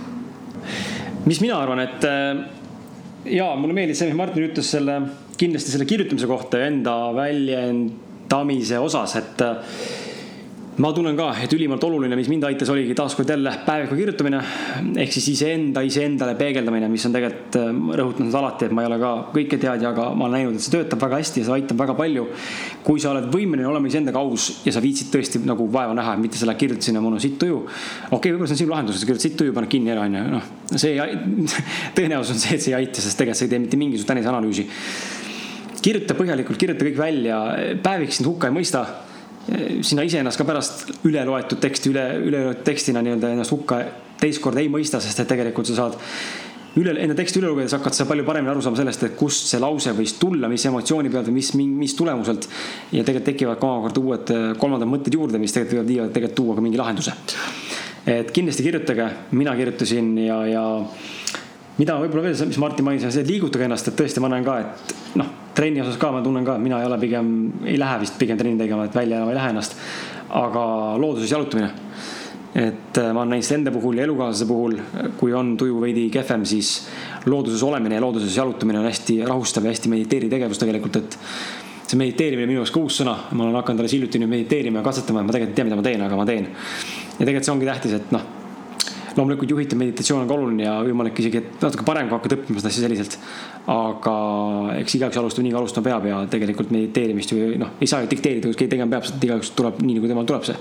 A: mis mina arvan, et äh, jaa, mulle meeldis see, mis Martin ütles selle, kindlasti selle kirjutamise kohta ja enda väljendamise osas, et äh, ma tunnen ka, et ülimalt oluline, mis mind aitas, oligi taaskord jälle päeviku kirjutamine ehk siis iseenda iseendale peegeldamine, mis on tegelikult, rõhutan seda alati, et ma ei ole ka kõike teadja, aga ma olen näinud, et see töötab väga hästi ja see aitab väga palju. kui sa oled võimeline olema iseendaga aus ja sa viitsid tõesti nagu vaeva näha, mitte selle kirjutasin ja mul on sitt tuju. okei okay,, võib-olla see on sinu lahendus, sa kirjutad sitt tuju, paned kinni ära, onju, noh, see tõenäosus on see, et see ei aita, sest tegelikult sa ei tee mitte mingisugust eneseanalüüsi kirjuta põhjalikult, kirjuta kõik välja, päevik sind hukka ei mõista. Sina iseennast ka pärast üle loetud teksti, üle, üle loetud tekstina nii-öelda ennast hukka teist korda ei mõista, sest et tegelikult sa saad üle, enda teksti üle lugedes hakkad sa palju paremini aru saama sellest, et kust see lause võis tulla, mis emotsiooni pealt või mis, mis tulemuselt. ja tegelikult tekivad ka omakorda uued äh, kolmandad mõtted juurde, mis tegelikult võivad viivad tegelikult tuua ka mingi lahenduse. et kindlasti kirjutage, mina kirjutasin ja, ja mida võib-olla veel, mis Martin mainis, on see, et liigutage ennast, et tõesti ma näen ka, et noh, trenni osas ka ma tunnen ka, mina ei ole pigem, ei lähe vist pigem trenni tegema, et välja enam ei lähe ennast. aga looduses jalutamine. et äh, ma olen näinud seda enda puhul ja elukaaslase puhul, kui on tuju veidi kehvem, siis looduses olemine ja looduses jalutamine on hästi rahustav ja hästi mediteeriv tegevus tegelikult, et see mediteerimine minu jaoks ka uus sõna, ma olen hakanud alles hiljuti nüüd mediteerima ja katsetama, et ma tegelikult ei tea, mida ma teen, aga ma teen. ja tegelikult see ongi tähtis, et noh, loomulikult juhitav meditatsioon on ka oluline ja võimalik isegi, et natuke parem, kui hakkad õppima seda asja selliselt. aga eks igaüks alustab nii, kui alustama peab ja tegelikult mediteerimist ju noh, ei saa ju dikteerida, kuidas keegi tegema peab, sest igaüks tuleb nii, nagu temal tuleb see.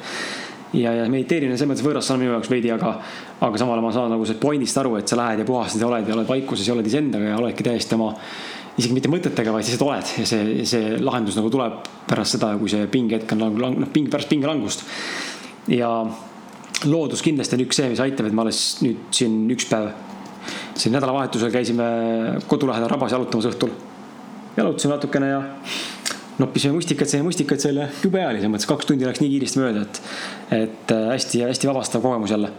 A: ja, ja mediteerimine selles mõttes võõras sõna minu jaoks veidi, aga, aga samal ajal ma saan nagu sellest point'ist aru, et sa lähed ja puhastad ja oled ja oled vaikuses ja oled iseendaga ja oledki täiesti oma isegi mitte mõtetega, vaid lihtsalt oled ja see, see lahendus nagu tuleb pärast seda, kui see pingehetk on lang-, lang-, noh, ping, pärast pingelangust. ja loodus kindlasti on üks see, mis aitab, et ma alles nüüd siin üks päev, siin nädalavahetusel käisime kodu lähedal rabas jalutamas õhtul. jalutasime natukene ja noppisime mustikaid, sõime mustikaid, see oli jube hea oli selles mõttes, kaks tundi läks nii kiiresti mööda, et, et hästi-hästi vabastav kogemus jälle.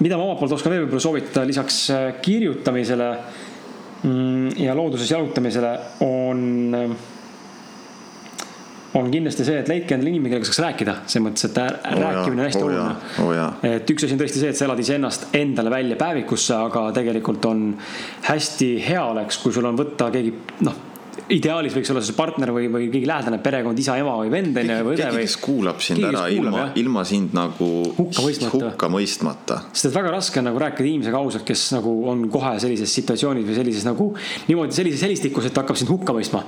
A: mida ma omalt poolt oskan veel võib-olla soovitada lisaks äh, kirjutamisele mm, ja looduses jalutamisele on on kindlasti see, et leidke endale inimene, kellega saaks rääkida, selles mõttes, et
B: jaa,
A: rääkimine on hästi
B: oo
A: oluline
B: jaa..
A: et üks asi on tõesti see, et sa elad iseennast endale välja päevikusse, aga tegelikult on hästi hea oleks, kui sul on võtta keegi noh, ideaalis võiks olla see partner või, või keegi lähedane perekond, isa, ema või vend onju või õde
B: keegi,
A: või.
B: kes kuulab sind ära ilma, ilma sind nagu
A: Hukka mõistmata.
B: hukka mõistmata.
A: sest et väga raske on nagu rääkida inimesega ausalt, kes nagu on kohe sellises situatsioonis või sellises nagu niimoodi sellises helistikus, et hakkab sind hukka mõistma.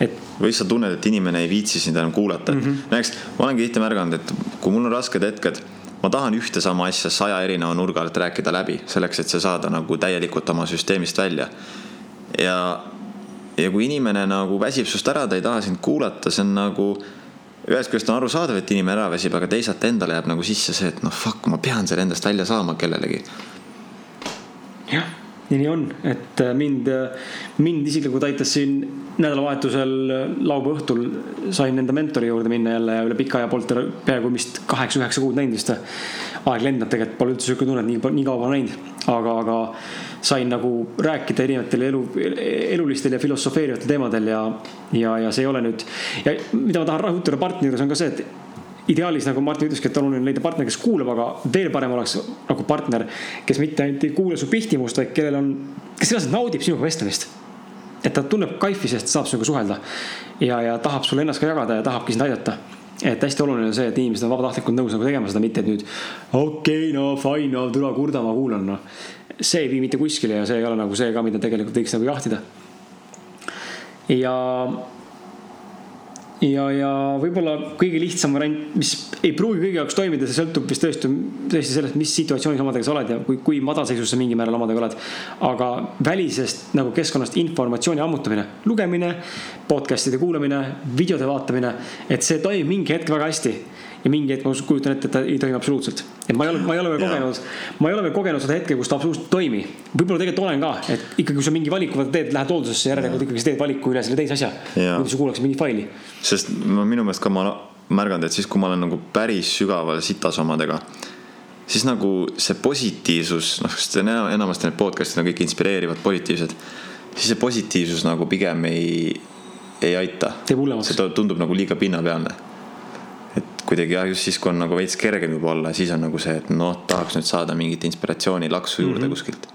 A: et
B: või sa tunned, et inimene ei viitsi sind enam kuulata mm. -hmm. näiteks ma olengi tihti märganud, et kui mul on rasked hetked, ma tahan ühte sama asja saja erineva nurga alt rääkida läbi, selleks et see saada nagu täielikult oma süsteemist välja. ja, ja kui inimene nagu väsib sinust ära, ta ei taha sind kuulata, see on nagu ühest küljest on arusaadav, et inimene ära väsib, aga teisalt endale jääb nagu sisse see, et noh, fuck, ma pean selle endast välja saama kellelegi.
A: Ja nii on, et äh, mind, mind isiklikult aitas siin nädalavahetusel laupäeva õhtul sain enda mentori juurde minna jälle ja üle pika aja teda peaaegu vist kaheksa-üheksa kuud näinud vist. aeg lendab tegelikult, pole üldse sihuke tunne, et nii, nii kaua pole näinud, aga, aga sain nagu rääkida erinevatel elu, elulistel ja filosofeerivatel teemadel ja, ja, ja see ei ole nüüd. ja mida ma tahan rõhutada partneri juures on ka see, et ideaalis nagu Martin ütleski, et oluline leida partner, kes kuulab, aga veel parem oleks nagu partner, kes mitte ainult ei kuule su pihtimust, vaid kellel on, kes reaalselt naudib sinuga vestlemist et ta tunneb kaifi, sest saab sinuga suhelda. ja, ja tahab sulle ennast ka jagada ja tahabki sind aidata. et hästi oluline on see, et inimesed on vabatahtlikult nõus nagu tegema seda, mitte et nüüd okei okay,, no fine, no tule kurda, ma kuulan, noh. see ei vii mitte kuskile ja see ei ole nagu see ka, mida tegelikult võiks nagu jahtida. ja ja, ja võib-olla kõige lihtsam variant, mis ei pruugi kõigi jaoks toimida, see sõltub vist tõesti, tõesti sellest, mis situatsioonis omadega sa oled ja kui, kui madalseisus sa mingil määral omadega oled. aga välisest nagu keskkonnast informatsiooni ammutamine, lugemine, podcast'ide kuulamine, videode vaatamine, et see toimib mingi hetk väga hästi ja mingi hetk ma kujutan ette, et ta ei toimi absoluutselt. et ma ei ole, ma ei ole veel kogenud, ma ei ole veel kogenud seda hetke, kus ta absoluutselt ei toimi. võib-olla tegelikult olen ka, et ikkagi, kui sa mingi valiku teed, lähed hooldusesse, järelikult ikkagi sa teed valiku üle selle teise asja. muidu sa kuulaks mingit faili.
B: sest ma minu meelest ka ma märganud, et siis, kui ma olen nagu päris sügaval sitas omadega siis nagu see positiivsus, noh, sest enamasti need podcast'id on kõik inspireerivad, positiivsed. siis see positiivsus nagu pigem ei, ei aita. see tundub nagu liiga pinnapealne kuidagi jah, just siis, kui on nagu veits kergem juba olla, siis on nagu see, et noh, tahaks nüüd saada mingit inspiratsiooni, laksu juurde mm -hmm. kuskilt.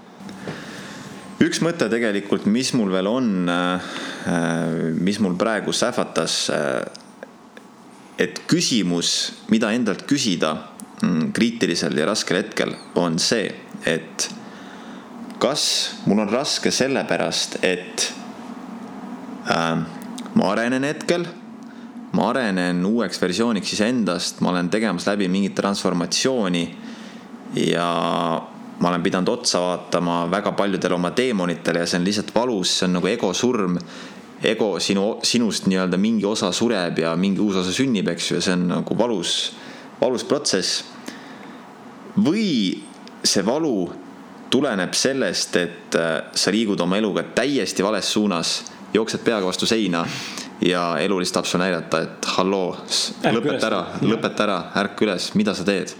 B: üks mõte tegelikult, mis mul veel on, äh, mis mul praegu sähvatas. Äh, et küsimus, mida endalt küsida mm, kriitilisel ja raskel hetkel, on see, et kas mul on raske sellepärast, et äh, ma arenen hetkel ma arenen uueks versiooniks iseendast, ma olen tegemas läbi mingit transformatsiooni ja ma olen pidanud otsa vaatama väga paljudele oma teemonitele ja see on lihtsalt valus, see on nagu ego surm. ego sinu, sinust nii-öelda mingi osa sureb ja mingi uus osa sünnib, eks ju, ja see on nagu valus, valus protsess. või see valu tuleneb sellest, et äh, sa liigud oma eluga täiesti vales suunas, jooksed peaga vastu seina ja elu lihtsalt tahab sulle näidata, et halloo, lõpeta ära, lõpeta ära, ärka üles, mida sa teed.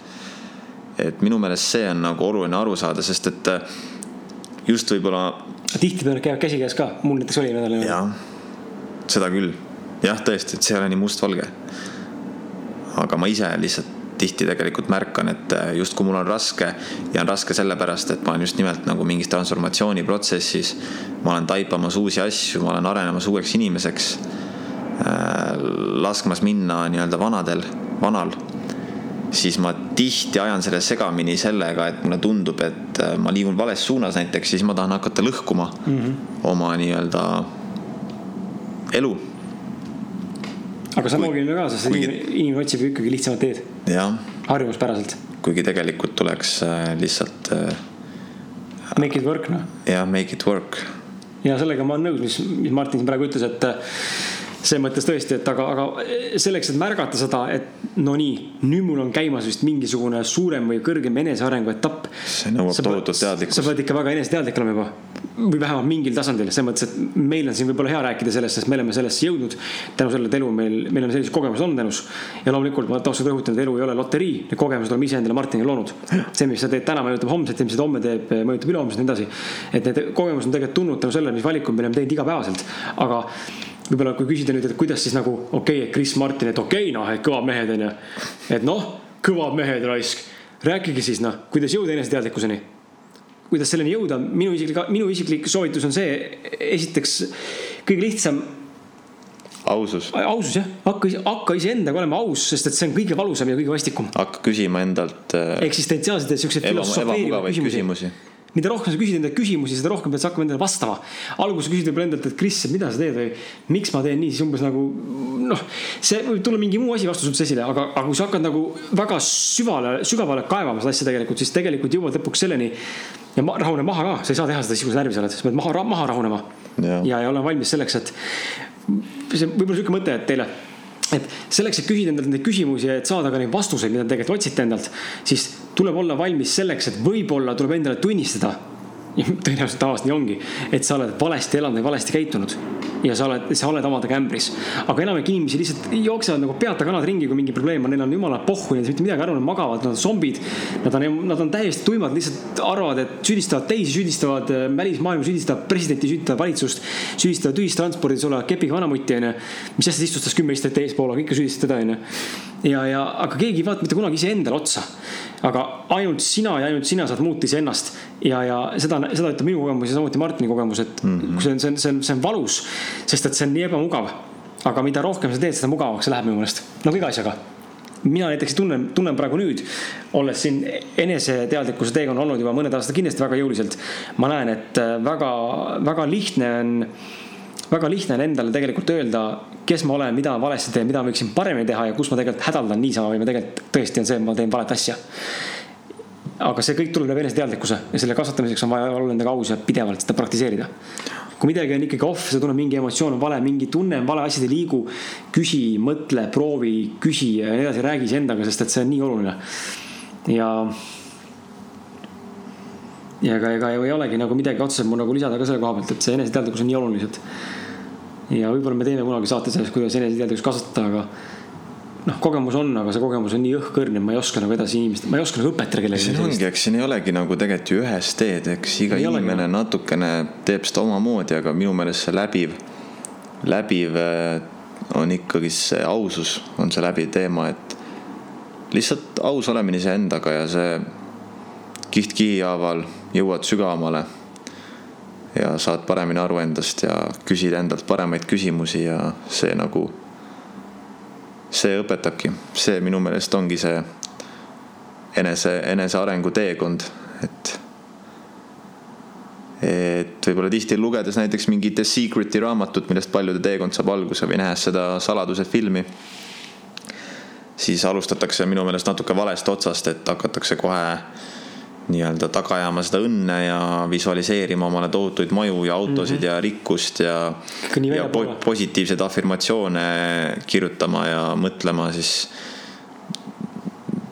B: et minu meelest see on nagu oluline aru saada, sest et äh, just võib-olla.
A: tihtipeale käivad käsikäes ka, mul näiteks oli nädal.
B: jah, seda küll, jah, tõesti, et see ei ole nii mustvalge. aga ma ise lihtsalt tihti tegelikult märkan, et äh, justkui mul on raske ja on raske sellepärast, et ma olen just nimelt nagu mingis transformatsiooniprotsessis. ma olen taipamas uusi asju, ma olen arenemas uueks inimeseks laskmas minna nii-öelda vanadel, vanal, siis ma tihti ajan selle segamini sellega, et mulle tundub, et äh, ma liigun vales suunas näiteks, siis ma tahan hakata lõhkuma mm -hmm. oma nii-öelda elu.
A: aga see on loogiline ka, sest kuigi... inimene otsib ju ikkagi lihtsamat teed. harjumuspäraselt.
B: kuigi tegelikult tuleks äh, lihtsalt.
A: Make it work noh.
B: jah, make it work.
A: ja sellega ma olen nõus, mis, mis Martin siin praegu ütles, et selles mõttes tõesti, et aga, aga selleks, et märgata seda, et no nii, nüüd mul on käimas vist mingisugune suurem või kõrgem enesearengu etapp.
B: see nõuab tohutut teadlikkust.
A: sa pead ikka väga eneseteadlik olema juba. või vähemalt mingil tasandil, selles mõttes, et meil on siin võib-olla hea rääkida sellest, sest me oleme sellesse jõudnud. tänu sellele, et elu meil, meil on sellised kogemused olnud elus. ja loomulikult ma tahtsin rõhutada, et elu ei ole loterii, need kogemused oleme ise endale Martinile loonud. see, mis sa teed täna, mõjutab homset ja mis sa homme teeb, mõjutab ülehomset ja nii edasi. et need kogemused on tegelikult tulnud tänu sellele, mis valikud me oleme teinud igapäevaselt. aga võib-olla kui küsida nüüd, et kuidas siis nagu okei okay,, et Chris Martin, et okei okay,, noh, et kõvad mehed on ju. et noh, kõvad mehed raisk. rääkige siis noh, kuidas jõuda eneseteadlikkuseni. kuidas selleni jõuda, minu isiklik, minu isiklik soovitus on see, esiteks kõige lihtsam.
B: ausus.
A: ausus jah, hakka, hakka iseendaga olema aus, sest et see on kõige valusam ja kõige vastikum.
B: hakka küsima endalt äh,.
A: eksistentsiaalseid ja siukseid filosofeerivaid küsimusi, küsimusi mida rohkem sa küsid endale küsimusi, seda rohkem pead sa hakkama endale vastama. alguses küsid võib-olla endalt, et Kris, mida sa teed või miks ma teen nii, siis umbes nagu noh, see võib tulla mingi muu asi vastus üldse esile, aga, aga kui sa hakkad nagu väga süvale, sügavale kaevama seda asja tegelikult, siis tegelikult jõuad lõpuks selleni. ja ma, rahune maha ka, sa ei saa teha seda siis, kui sa närvis oled, sa pead maha, maha rahunema. ja, ja, ja olen valmis selleks, et see võib-olla sihuke mõte, et teile et selleks, et küsida endalt neid küsimusi ja et saada ka neid vastuseid, mida te tegelikult otsite endalt, siis tuleb olla valmis selleks, et võib-olla tuleb endale tunnistada tõenäoliselt tavaliselt nii ongi, et sa oled valesti elanud või valesti käitunud. ja sa oled, sa oled omadega ämbris. aga enamik inimesi lihtsalt jooksevad nagu peata kanad ringi, kui mingi probleem on, neil on jumala pohhu, neil ei saa mitte midagi aru, nad magavad, nad on zombid. Nad on, nad on täiesti tuimad, lihtsalt arvavad, et süüdistavad teisi, süüdistavad äh, välismaailma, süüdistavad presidenti, süüdistavad valitsust. süüdistavad ühistranspordis olevat kepiga vanamutti, onju. mis asja, istustas kümme istujat eespool, aga ikka süüdistad teda, onju. Ja, ja, aga keegi ei vaata mitte kunagi iseendale otsa aga ainult sina ja ainult sina saad muuta iseennast. ja, ja seda, seda ütleb minu kogemus ja samuti Martini kogemus, et mm -hmm. see on, see on, see on, see on valus. sest et see on nii ebamugav. aga mida rohkem sa teed, seda mugavamaks see läheb minu meelest, nagu iga asjaga mina näiteks tunnen, tunnen praegu nüüd, olles siin eneseteadlikkuse teekonnal olnud juba mõned aastad kindlasti väga jõuliselt. ma näen, et väga, väga lihtne on väga lihtne on endale tegelikult öelda, kes ma olen, mida valesti teen, mida ma võiksin paremini teha ja kus ma tegelikult hädaldan niisama või ma tegelikult tõesti on see, et ma teen valet asja. aga see kõik tuleb läbi eneseteadlikkuse ja selle kasvatamiseks on vaja olla endaga aus ja pidevalt seda praktiseerida. kui midagi on ikkagi off, sa tunned mingi emotsioon on vale, mingi tunne on vale, asjad ei liigu. küsi, mõtle, proovi, küsi ja nii edasi, räägi iseendaga, sest et see on nii oluline. ja ja ega, ega ei olegi nagu midagi otseselt mul nagu lisada ka selle koha pealt, et see eneseteadlikkus on nii olulised ja võib-olla me teeme kunagi saate sellest, kuidas eneseteadlikkust kasvatada, aga noh, kogemus on, aga see kogemus on nii õhkõrn, et ma ei oska nagu edasi inimest, ma ei oska nagu õpetada kellelegi.
B: siin ongi, eks siin ei olegi nagu tegelikult ju ühest teed, eks iga ei inimene olegi. natukene teeb seda omamoodi, aga minu meelest see läbiv, läbiv äh, on ikkagi see ausus, on see läbiv teema, et lihtsalt aus olemine iseendaga ja see kiht kihi haaval jõuad sügavamale ja saad paremini aru endast ja küsid endalt paremaid küsimusi ja see nagu, see õpetabki, see minu meelest ongi see enese, enesearengu teekond, et et võib-olla tihti lugedes näiteks mingi The Secret'i raamatut, millest paljude teekond saab alguse või nähes seda saladuse filmi, siis alustatakse minu meelest natuke valest otsast, et hakatakse kohe nii-öelda taga ajama seda õnne ja visualiseerima omale tohutuid maju ja autosid mm -hmm. ja rikkust ja, ja po positiivseid afirmatsioone kirjutama ja mõtlema, siis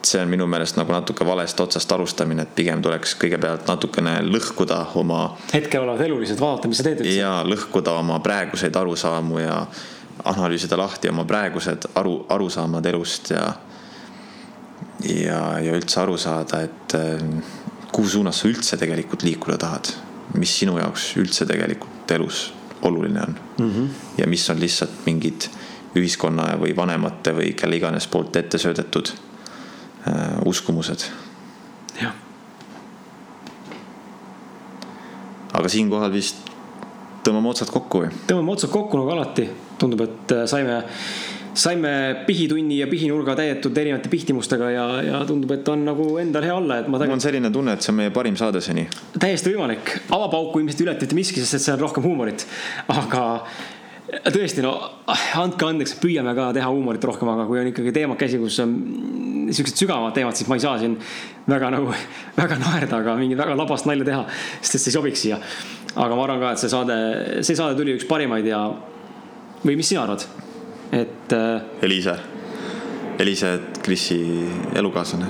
B: see on minu meelest nagu natuke valest otsast alustamine, et pigem tuleks kõigepealt natukene lõhkuda oma.
A: hetkel olevad elulised, vaadata, mis sa teed
B: üldse. ja lõhkuda oma praeguseid arusaamu ja analüüsida lahti oma praegused aru, arusaamad elust ja ja, ja üldse aru saada, et kuhu suunas sa üldse tegelikult liikuda tahad, mis sinu jaoks üldse tegelikult elus oluline on mm. -hmm. ja mis on lihtsalt mingid ühiskonna või vanemate või kelle iganes poolt ette söödetud äh, uskumused.
A: jah.
B: aga siinkohal vist tõmbame otsad kokku või?
A: tõmbame otsad kokku nagu alati, tundub, et äh, saime saime pihitunni ja pihinurga täidetud erinevate pihtimustega ja, ja tundub, et on nagu endal hea olla, et
B: ma tegelikult. mul on selline tunne, et see on meie parim saade seni.
A: täiesti võimalik, avapauku ilmselt ei ületa mitte miski, sest et seal on rohkem huumorit. aga tõesti, no andke andeks, püüame ka teha huumorit rohkem, aga kui on ikkagi teemad käsi, kus on siuksed sügavamad teemad, siis ma ei saa siin väga nagu, väga naerda, aga mingit väga labast nalja teha, sest et see ei sobiks siia. aga ma arvan ka, et see saade, see saade tuli üks parimaid ja, või mis sina arvad? Et. Äh,
B: Eliise, Eliise, Krisi elukaaslane.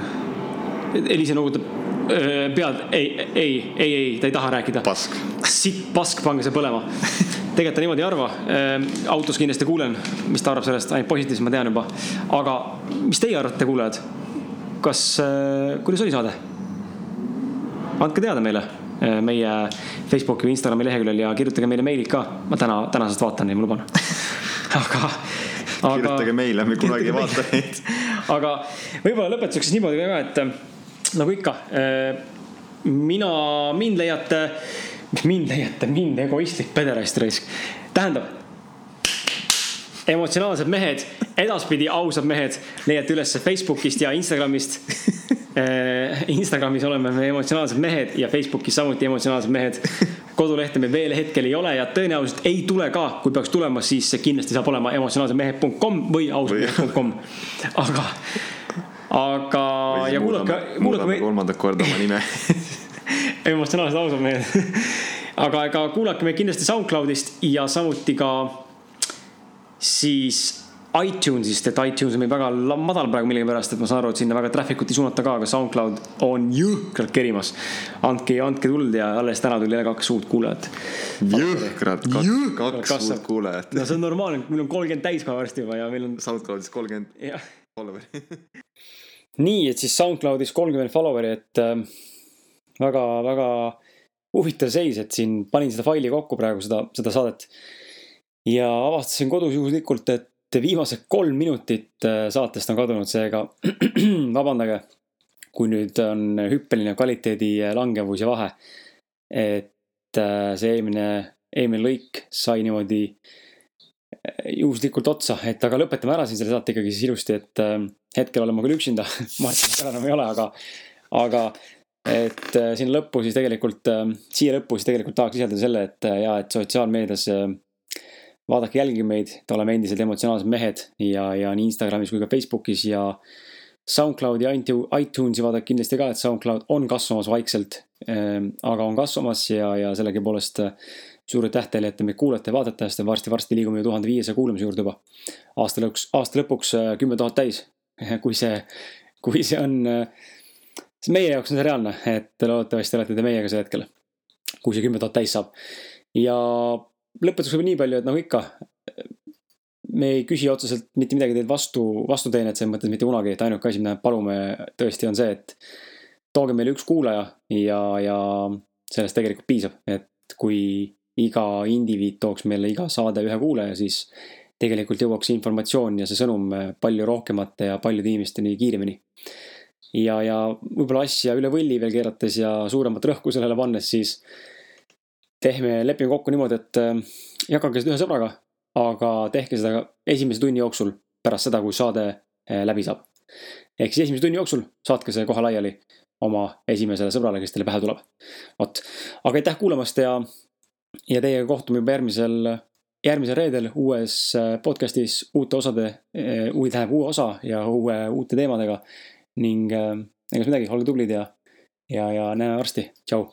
A: Eliise noogutab äh, pead, ei, ei, ei, ei, ta ei taha rääkida.
B: pask.
A: sitt pask, pange see põlema. tegelikult ta niimoodi ei arva. Äh, autos kindlasti kuulen, mis ta arvab sellest, ainult positiivselt ma tean juba. aga mis teie arvate, kuulajad? kas, kuidas oli saade? andke teada meile meie Facebooki või Instagrami leheküljel ja kirjutage meile meilid ka. ma täna, tänasest vaatan neid, ma luban aga,
B: aga. kirjutage meile, me kunagi ei vaata neid
A: aga võib-olla lõpetuseks niimoodi ka, et nagu ikka, äh, mina, mind leiate, mind leiate, mind egoistlik pederast raisk. tähendab, emotsionaalsed mehed, edaspidi ausad mehed leiate üles Facebookist ja Instagramist äh, Instagramis oleme me emotsionaalsed mehed ja Facebookis samuti emotsionaalsed mehed kodulehte meil veel hetkel ei ole ja tõenäoliselt ei tule ka, kui peaks tulema, siis kindlasti saab olema emotsionaalsemehed.com või ausamehed.com. aga, aga ja kuulake, kuulake.
B: kolmandat korda oma nime
A: emotsionaalsed ausad mehed aga ega kuulake meid kindlasti SoundCloudist ja samuti ka siis iTunesist, et iTunes on meil väga madal praegu millegipärast, et ma saan aru, et sinna väga traffic ut ei suunata ka, aga SoundCloud on jõhkralt kerimas. andke, andke tuld ja alles täna tuli jälle kaks uut kuulajat.
B: jõhkrad kaks, uut kuulajat
A: no see on normaalne, meil on kolmkümmend täis kohe varsti juba ja meil on,
B: SoundCloudis kolmkümmend followeri
A: nii, et siis SoundCloudis kolmkümmend follower'i, et äh, väga, väga huvitav seis, et siin panin seda faili kokku praegu, seda, seda saadet. ja avastasin kodus juhuslikult, et viimased kolm minutit äh, saatest on kadunud, seega vabandage, kui nüüd on hüppeline kvaliteedi langevus ja vahe. et äh, see eelmine, eelmine lõik sai niimoodi äh, juhuslikult otsa, et aga lõpetame ära siin selle saate ikkagi siis ilusti, et äh, hetkel olen ma küll üksinda Martinit täna enam ei ole, aga, aga et äh, sinna lõppu siis tegelikult, siia lõppu siis tegelikult tahaks lisada selle, et äh, ja, et sotsiaalmeedias äh, vaadake, jälgige meid, oleme endiselt emotsionaalsed mehed ja, ja nii Instagramis kui ka Facebookis ja SoundCloudi ja iTunesi vaadake kindlasti ka, et SoundCloud on kasvamas vaikselt. aga on kasvamas ja, ja sellegipoolest suur aitäh teile, et te meid kuulate ja vaatate, sest varsti-varsti liigume ju tuhande viiesaja kuulamise juurde juba. aasta lõpuks, aasta lõpuks kümme tuhat täis. kui see, kui see on, siis meie jaoks on see reaalne, et loodetavasti olete te meiega sel hetkel. kui see kümme tuhat täis saab. ja lõpetuseks võib nii palju, et nagu ikka. me ei küsi otseselt mitte midagi teilt vastu, vastuteenet selles mõttes mitte kunagi, et ainuke asi, mida me palume tõesti on see, et tooge meile üks kuulaja ja, ja sellest tegelikult piisab, et kui iga indiviid tooks meile iga saade ühe kuulaja, siis tegelikult jõuaks informatsioon ja see sõnum palju rohkemate ja paljude inimesteni kiiremini. ja, ja võib-olla asja üle võlli veel keerates ja suuremat rõhku sellele pannes, siis teeme, lepime kokku niimoodi, et äh, jagage seda ühe sõbraga, aga tehke seda esimese tunni jooksul pärast seda, kui saade äh, läbi saab. ehk siis esimese tunni jooksul saatke see kohe laiali oma esimesele sõbrale, kes teile pähe tuleb. vot, aga aitäh kuulamast ja, ja teiega kohtume juba järgmisel, järgmisel reedel uues äh, podcast'is uute osade, tähendab uue osa ja uue, uute teemadega. ning ega siis midagi, olge tublid ja, ja, ja näeme varsti, tšau